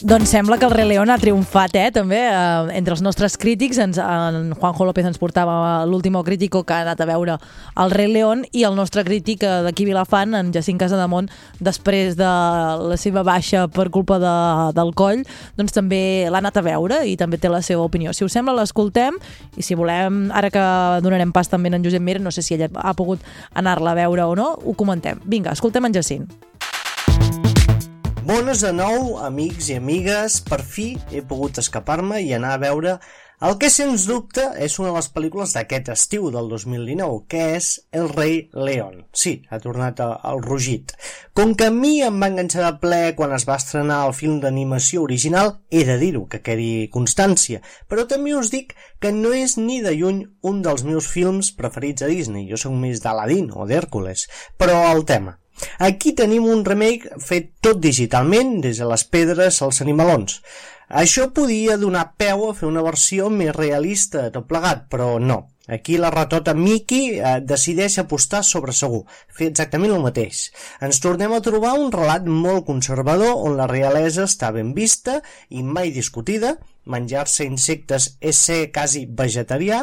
Doncs sembla que el Rei León ha triomfat, eh, també, eh, entre els nostres crítics. Ens, en Juanjo López ens portava l'último crítico que ha anat a veure el Rei León i el nostre crític eh, d'aquí Vilafant, en Jacint Casademont, després de la seva baixa per culpa de, del coll, doncs també l'ha anat a veure i també té la seva opinió. Si us sembla, l'escoltem i si volem, ara que donarem pas també en Josep Mir, no sé si ella ha pogut anar-la a veure o no, ho comentem. Vinga, escoltem en Jacint. Bones de nou, amics i amigues. Per fi he pogut escapar-me i anar a veure el que, sens dubte, és una de les pel·lícules d'aquest estiu del 2019, que és El rei León. Sí, ha tornat al rugit. Com que a mi em va enganxar de ple quan es va estrenar el film d'animació original, he de dir-ho, que quedi constància. Però també us dic que no és ni de lluny un dels meus films preferits a Disney. Jo sóc més d'Aladin o d'Hèrcules. Però el tema. Aquí tenim un remake fet tot digitalment, des de les pedres als animalons. Això podia donar peu a fer una versió més realista de tot plegat, però no. Aquí la ratota Mickey eh, decideix apostar sobre segur, fer exactament el mateix. Ens tornem a trobar un relat molt conservador on la realesa està ben vista i mai discutida, menjar-se insectes és ser quasi vegetarià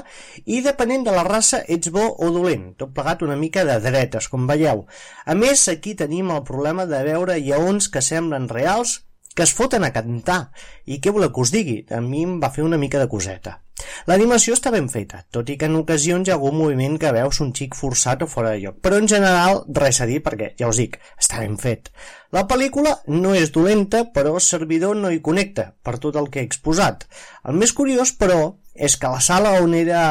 i depenent de la raça ets bo o dolent, tot plegat una mica de dretes, com veieu. A més, aquí tenim el problema de veure lleons que semblen reals que es foten a cantar. I què voleu que us digui? A mi em va fer una mica de coseta. L'animació està ben feta, tot i que en ocasions hi ha algun moviment que veus un xic forçat o fora de lloc, però en general res a dir perquè, ja us dic, està ben fet. La pel·lícula no és dolenta, però el servidor no hi connecta, per tot el que he exposat. El més curiós, però, és que la sala on era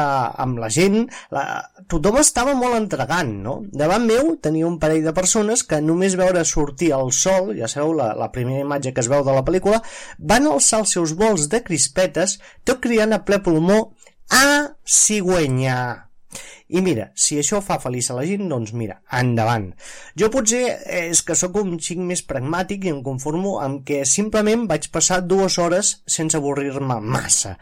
amb la gent, la... tothom estava molt entregant, no? Davant meu tenia un parell de persones que només veure sortir el sol, ja sabeu, la, la primera imatge que es veu de la pel·lícula, van alçar els seus vols de crispetes, tot criant a ple pulmó, a cigüenya. I mira, si això fa feliç a la gent, doncs mira, endavant. Jo potser és que sóc un xic més pragmàtic i em conformo amb que simplement vaig passar dues hores sense avorrir-me massa.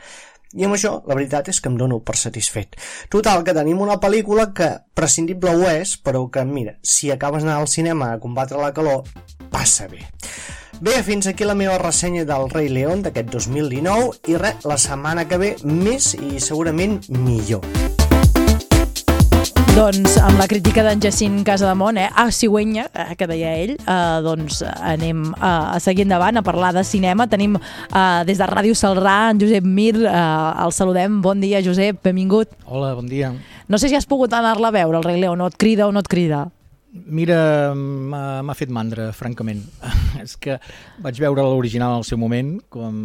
I amb això, la veritat és que em dono per satisfet. Total, que tenim una pel·lícula que prescindible ho és, però que, mira, si acabes d'anar al cinema a combatre la calor, passa bé. Bé, fins aquí la meva ressenya del Rei León d'aquest 2019 i res, la setmana que ve més i segurament millor. Doncs amb la crítica d'en Jacint Casademont, eh, a Cigüenya, eh, que deia ell, eh, doncs anem eh, a seguir endavant a parlar de cinema. Tenim eh, des de Ràdio Salrà en Josep Mir, eh, el saludem. Bon dia, Josep, benvingut. Hola, bon dia. No sé si has pogut anar-la a veure, el Rei León, o et crida o no et crida. Mira, m'ha fet mandra, francament. és que vaig veure l'original al seu moment, com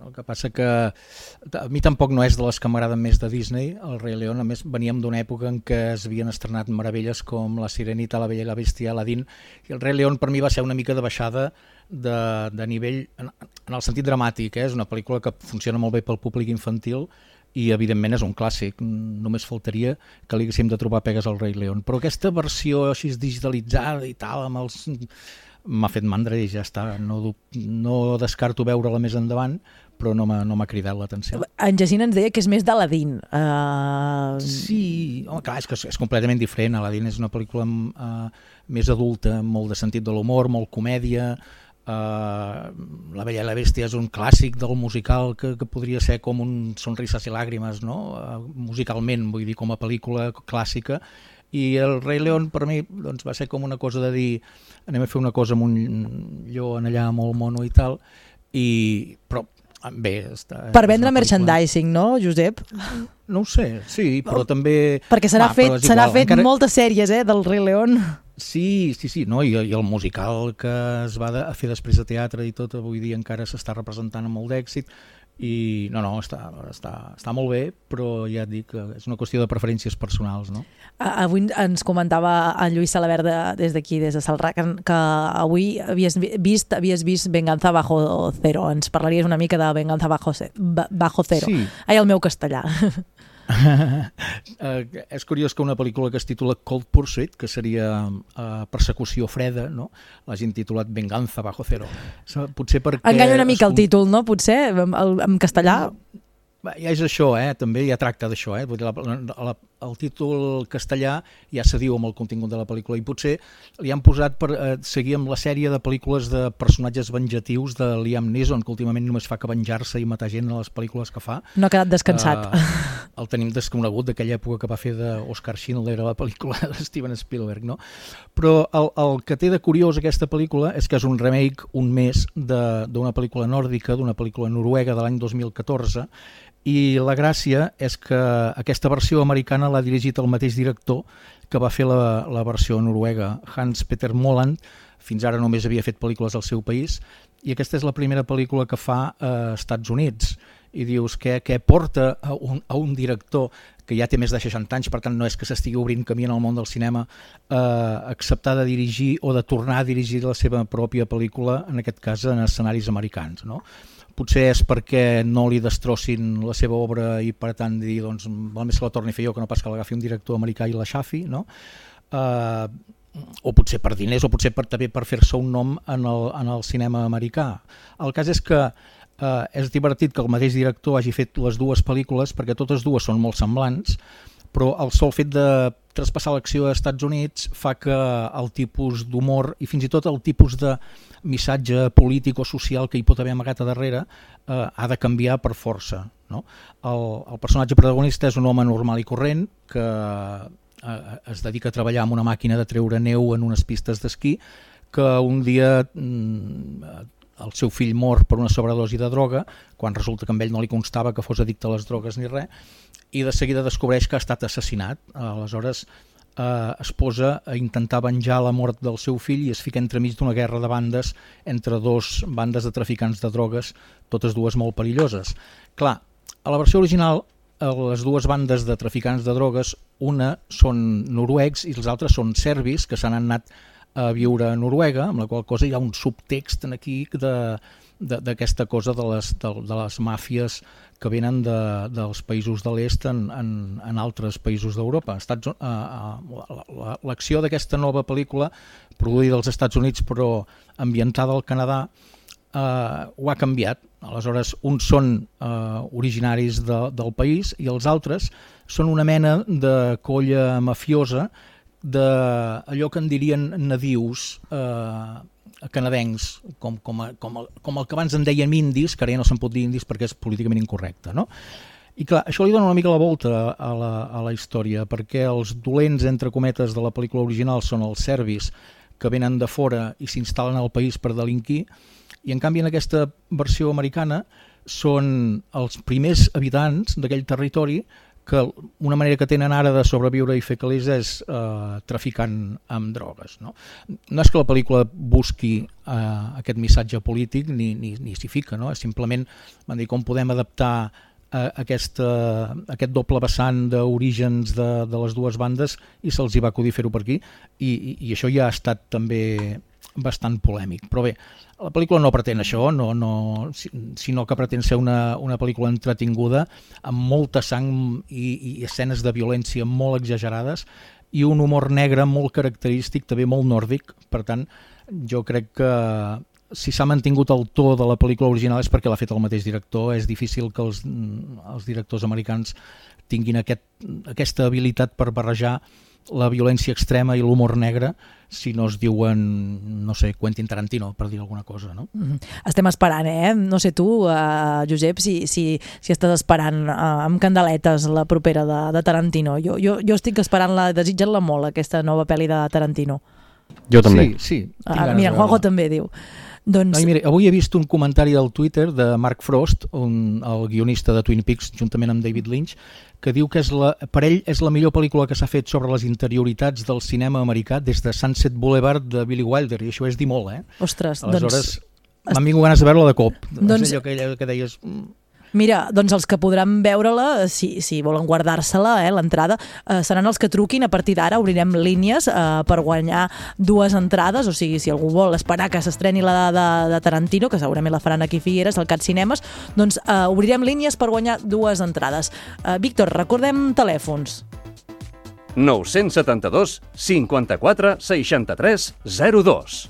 el que passa que a mi tampoc no és de les que m'agraden més de Disney, el Rei León, a més veníem d'una època en què es havien estrenat meravelles com La Sirenita, La Bella i la Bèstia, Aladdin, i el Rei León per mi va ser una mica de baixada de, de nivell, en, en el sentit dramàtic, eh? és una pel·lícula que funciona molt bé pel públic infantil, i evidentment és un clàssic, només faltaria que li haguéssim de trobar pegues al Rei León però aquesta versió així digitalitzada i tal, amb els... m'ha fet mandra i ja està, no, no descarto veure-la més endavant però no m'ha no cridat l'atenció En Jacint ens deia que és més d'Aladín. Uh... Sí, home, clar, és que és, és completament diferent. Aladdin és una pel·lícula uh, més adulta, molt de sentit de l'humor, molt comèdia. Uh, la Bella i la Bèstia és un clàssic del musical que, que podria ser com un Sonrises i làgrimes, no? Uh, musicalment, vull dir, com a pel·lícula clàssica. I el Rei León per mi doncs, va ser com una cosa de dir anem a fer una cosa amb un lleó en allà molt mono i tal, i, però bé, està, Per vendre merchandising, no, Josep? No ho sé, sí, però també... Perquè se n'ha Va, fet, és se n'ha igual, fet encara- moltes sèries, eh, del Rei León. Sí, sí, sí, no? I, i el musical que es va de, a fer després de teatre i tot, avui dia encara s'està representant amb molt d'èxit i no, no, està, està, està molt bé, però ja et dic que és una qüestió de preferències personals, no? Avui ens comentava en Lluís Salabert de, des d'aquí, des de Salrà, que, que avui havies vi- vist, havies vist Venganza Bajo Cero. Ens parlaries una mica de Venganza Bajo, Bajo Cero. Sí. Ai, el meu castellà. eh, és curiós que una pel·lícula que es titula Cold Pursuit, que seria eh, persecució freda, no? l'hagin titulat Venganza bajo cero. Potser perquè... Enganya una mica es el títol, no? Potser, en, en castellà. Va, Ja és això, eh? també ja tracta d'això. Eh? Dir, la, la, el títol castellà ja se diu amb el contingut de la pel·lícula i potser li han posat per eh, seguir amb la sèrie de pel·lícules de personatges venjatius de Liam Neeson, que últimament només fa que venjar-se i matar gent a les pel·lícules que fa. No ha quedat descansat. Uh, el tenim desconegut d'aquella època que va fer d'Oscar Schindler a la pel·lícula de Steven Spielberg, no? Però el, el que té de curiós aquesta pel·lícula és que és un remake, un més, de- d'una pel·lícula nòrdica, d'una pel·lícula noruega de l'any 2014, i la gràcia és que aquesta versió americana l'ha dirigit el mateix director que va fer la, la versió noruega, Hans Peter Moland, fins ara només havia fet pel·lícules al seu país, i aquesta és la primera pel·lícula que fa a Estats Units. I dius que, que porta a un, a un director que ja té més de 60 anys, per tant no és que s'estigui obrint camí en el món del cinema, eh, acceptar de dirigir o de tornar a dirigir la seva pròpia pel·lícula, en aquest cas en escenaris americans. No? Potser és perquè no li destrossin la seva obra i per tant dir, doncs, val més que la torni a fer jo que no pas que l'agafi un director americà i la xafi, no? Uh, o potser per diners o potser per, també per fer-se un nom en el, en el cinema americà. El cas és que eh, és divertit que el mateix director hagi fet les dues pel·lícules perquè totes dues són molt semblants, però el sol fet de traspassar l'acció als Estats Units fa que el tipus d'humor i fins i tot el tipus de missatge polític o social que hi pot haver amagat a darrere eh, ha de canviar per força. No? El, el personatge protagonista és un home normal i corrent que eh, es dedica a treballar amb una màquina de treure neu en unes pistes d'esquí que un dia mm, el seu fill mor per una sobredosi de droga, quan resulta que amb ell no li constava que fos addicte a les drogues ni res, i de seguida descobreix que ha estat assassinat. Aleshores eh, es posa a intentar venjar la mort del seu fill i es fica entremig d'una guerra de bandes entre dos bandes de traficants de drogues, totes dues molt perilloses. Clar, a la versió original eh, les dues bandes de traficants de drogues, una són noruecs i els altres són serbis que s'han anat a viure a Noruega, amb la qual cosa hi ha un subtext en aquí d'aquesta cosa de les, de, de les màfies que venen de, dels països de l'est en, en, en altres països d'Europa. Eh, eh, la- la- L'acció d'aquesta nova pel·lícula, produïda als Estats Units però ambientada al Canadà, eh, ho ha canviat. Aleshores, uns són eh, originaris de, del país i els altres són una mena de colla mafiosa d'allò que en dirien nadius eh, canadencs, com, com, a, com, el, com el que abans en dèiem indis, que ara ja no se'n pot dir indis perquè és políticament incorrecte. No? I clar, això li dona una mica la volta a la, a la història, perquè els dolents, entre cometes, de la pel·lícula original són els serbis que venen de fora i s'instal·len al país per delinquir, i en canvi en aquesta versió americana són els primers habitants d'aquell territori que una manera que tenen ara de sobreviure i fer calés és eh, traficant amb drogues. No? no és que la pel·lícula busqui eh, aquest missatge polític ni, ni, ni s'hi fica, no? és simplement van dir, com podem adaptar eh, aquesta, aquest doble vessant d'orígens de, de les dues bandes i se'ls hi va acudir fer-ho per aquí i, i, i això ja ha estat també bastant polèmic. Però bé, la pel·lícula no pretén això, no, no, si- sinó que pretén ser una, una pel·lícula entretinguda amb molta sang i, i escenes de violència molt exagerades i un humor negre molt característic, també molt nòrdic. Per tant, jo crec que si s'ha mantingut el to de la pel·lícula original és perquè l'ha fet el mateix director. És difícil que els, els directors americans tinguin aquest, aquesta habilitat per barrejar la violència extrema i l'humor negre si no es diuen, no sé, Quentin Tarantino, per dir alguna cosa, no? Mhm. Estem esperant, eh? No sé tu, uh, Josep, si, si, si estàs esperant uh, amb candeletes la propera de, de Tarantino. Jo, jo, jo estic esperant-la, desitjant-la molt, aquesta nova pel·li de Tarantino. Jo també. Sí, sí. Ah, mira, Juanjo també diu. Doncs... Ai, mira, avui he vist un comentari del Twitter de Mark Frost, un, el guionista de Twin Peaks, juntament amb David Lynch, que diu que és la, per ell és la millor pel·lícula que s'ha fet sobre les interioritats del cinema americà des de Sunset Boulevard de Billy Wilder, i això és dir molt, eh? Ostres, Aleshores, doncs... m'han vingut ganes de veure-la de cop. Doncs- És allò que, allò que deies... Mira, doncs els que podran veure-la, si, si volen guardar-se-la, eh, l'entrada, eh, seran els que truquin a partir d'ara, obrirem línies eh, per guanyar dues entrades, o sigui, si algú vol esperar que s'estreni la de, de Tarantino, que segurament la faran aquí a Figueres, al Cat Cinemes, doncs eh, obrirem línies per guanyar dues entrades. Eh, Víctor, recordem telèfons. 972 54 63 02.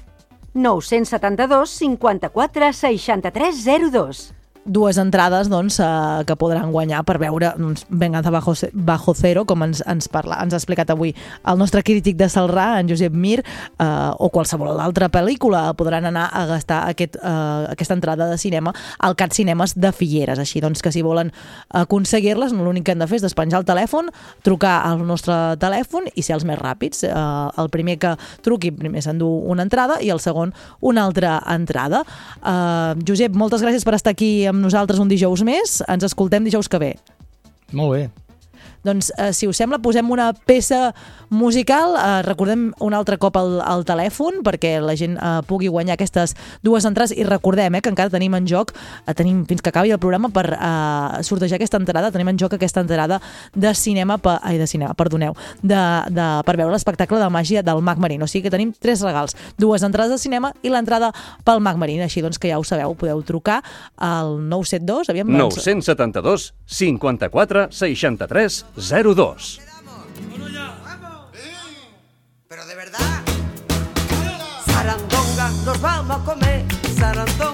972 54 63 02. Dues entrades doncs, eh, que podran guanyar per veure doncs, Venganza bajo, bajo cero, com ens, ens, parla, ens ha explicat avui el nostre crític de Salrà, en Josep Mir, eh, o qualsevol altra pel·lícula. Podran anar a gastar aquest, eh, aquesta entrada de cinema al CAT Cinemes de Figueres. Així doncs que si volen aconseguir-les, l'únic que han de fer és despenjar el telèfon, trucar al nostre telèfon i ser els més ràpids. Eh, el primer que truqui primer s'endú una entrada i el segon una altra entrada. Eh, Josep, moltes gràcies per estar aquí amb nosaltres un dijous més. Ens escoltem dijous que ve. Molt bé. Doncs, eh, si us sembla, posem una peça musical. Eh, recordem un altre cop el, el telèfon perquè la gent eh, pugui guanyar aquestes dues entrades i recordem eh, que encara tenim en joc, eh, tenim fins que acabi el programa per eh, sortejar aquesta entrada, tenim en joc aquesta entrada de cinema, per, ai, de cinema, perdoneu, de, de, per veure l'espectacle de màgia del Mag Marín. O sigui que tenim tres regals, dues entrades de cinema i l'entrada pel Mag Marín. Així doncs que ja ho sabeu, podeu trucar al 972, aviam... doncs- 972 54 63 02. Sarandonga, nos vamos a comer. Sarandonga,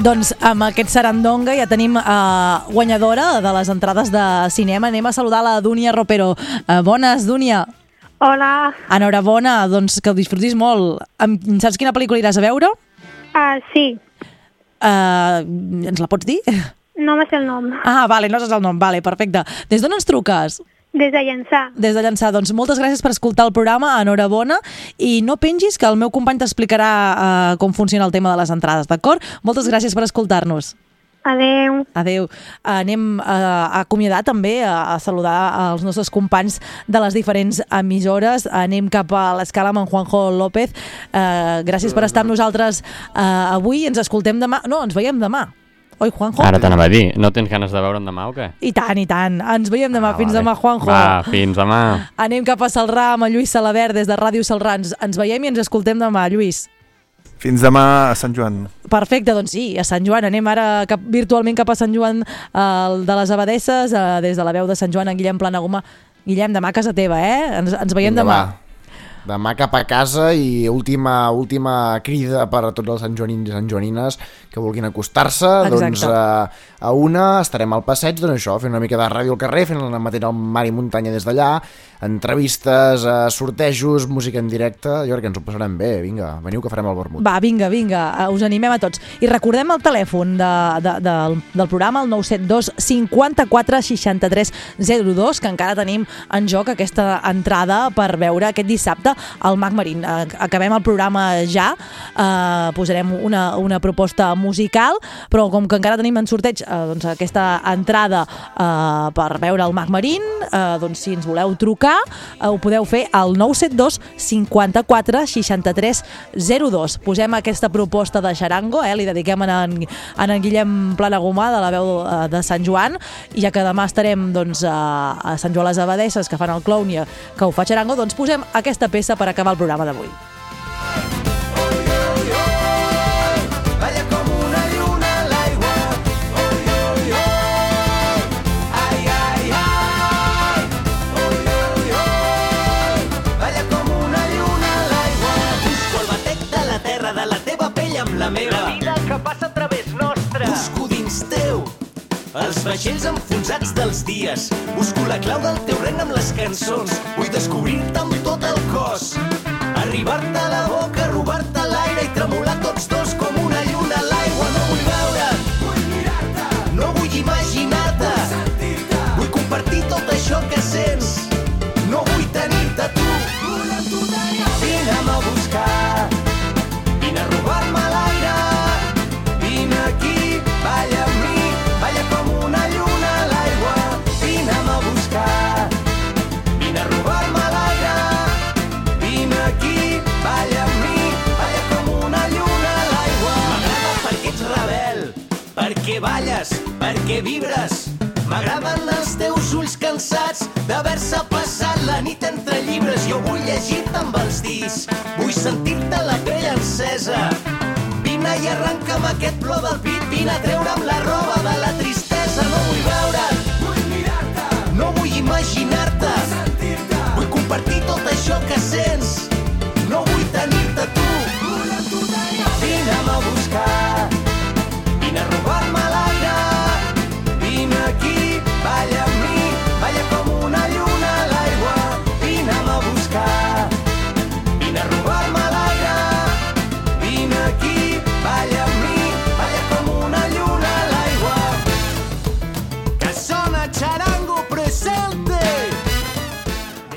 Doncs amb aquest sarandonga ja tenim eh, guanyadora de les entrades de cinema. Anem a saludar la Dúnia Ropero. Eh, bones, Dúnia. Hola. Enhorabona, doncs que ho disfrutis molt. Em, saps quina pel·lícula iràs a veure? Uh, sí, Uh, ens la pots dir? no me sé el nom. Ah, vale, no saps el nom, vale, perfecte. Des d'on ens truques? Des de llançar. Des de llançar, doncs moltes gràcies per escoltar el programa, enhorabona, i no pengis que el meu company t'explicarà uh, com funciona el tema de les entrades, d'acord? Moltes gràcies per escoltar-nos. Adeu. Adeu. Anem a, a acomiadar també, a, saludar els nostres companys de les diferents emissores. Anem cap a l'escala amb en Juanjo López. Uh, gràcies per estar amb nosaltres uh, avui. Ens escoltem demà. No, ens veiem demà. Oi, Juanjo? Ara t'anava a dir, no tens ganes de veure'n demà o què? I tant, i tant. Ens veiem demà. Fins vale. demà, Juanjo. Va, fins demà. Anem cap a Salrà amb Lluís Salabert des de Ràdio Salrà. Ens, ens veiem i ens escoltem demà, Lluís. Fins demà a Sant Joan. Perfecte, doncs sí, a Sant Joan. Anem ara cap, virtualment cap a Sant Joan eh, de les Abadesses, eh, des de la veu de Sant Joan, en Guillem Planaguma. Guillem, demà a casa teva, eh? Ens, ens veiem Vinga, demà. va. Demà cap a casa i última, última crida per a tots els santjoanins i santjoanines que vulguin acostar-se. Doncs a, a una estarem al passeig, doncs això, fent una mica de ràdio al carrer, fent la al mar i muntanya des d'allà, entrevistes, eh, sortejos, música en directe, jo crec que ens ho passarem bé, vinga, veniu que farem el vermut. Va, vinga, vinga, eh, us animem a tots. I recordem el telèfon de, de, del, del programa, el 972 54 63 02, que encara tenim en joc aquesta entrada per veure aquest dissabte al Mac Marín. Eh, Acabem el programa ja, eh, posarem una, una proposta musical, però com que encara tenim en sorteig eh, doncs aquesta entrada eh, per veure el Mac Marín, eh, doncs si ens voleu trucar, eh, ho podeu fer al 972 54 63 02. Posem aquesta proposta de xarango, eh, li dediquem a en, a en Guillem Planagumà de la veu eh, de Sant Joan, i ja que demà estarem doncs, a, a Sant Joan les Abadesses, que fan el clown i que ho fa xarango, doncs posem aquesta peça per acabar el programa d'avui. Els vaixells enfonsats dels dies. Busco la clau del teu regne amb les cançons. Vull descobrir-te amb tot el cos. Arribar-te a la boca, robar-te l'aire i tremolar tots dos perquè vibres. M'agraden els teus ulls cansats d'haver-se passat la nit entre llibres. Jo vull llegir-te amb els dits, vull sentir-te la pell encesa. Vine i arrenca'm aquest plor del pit, vine a treure'm la roba de la tristesa. No vull veure't, vull mirar-te, no vull imaginar-te, vull compartir tot això que sents. No vull tenir-te tu, vine a buscar, vine a robar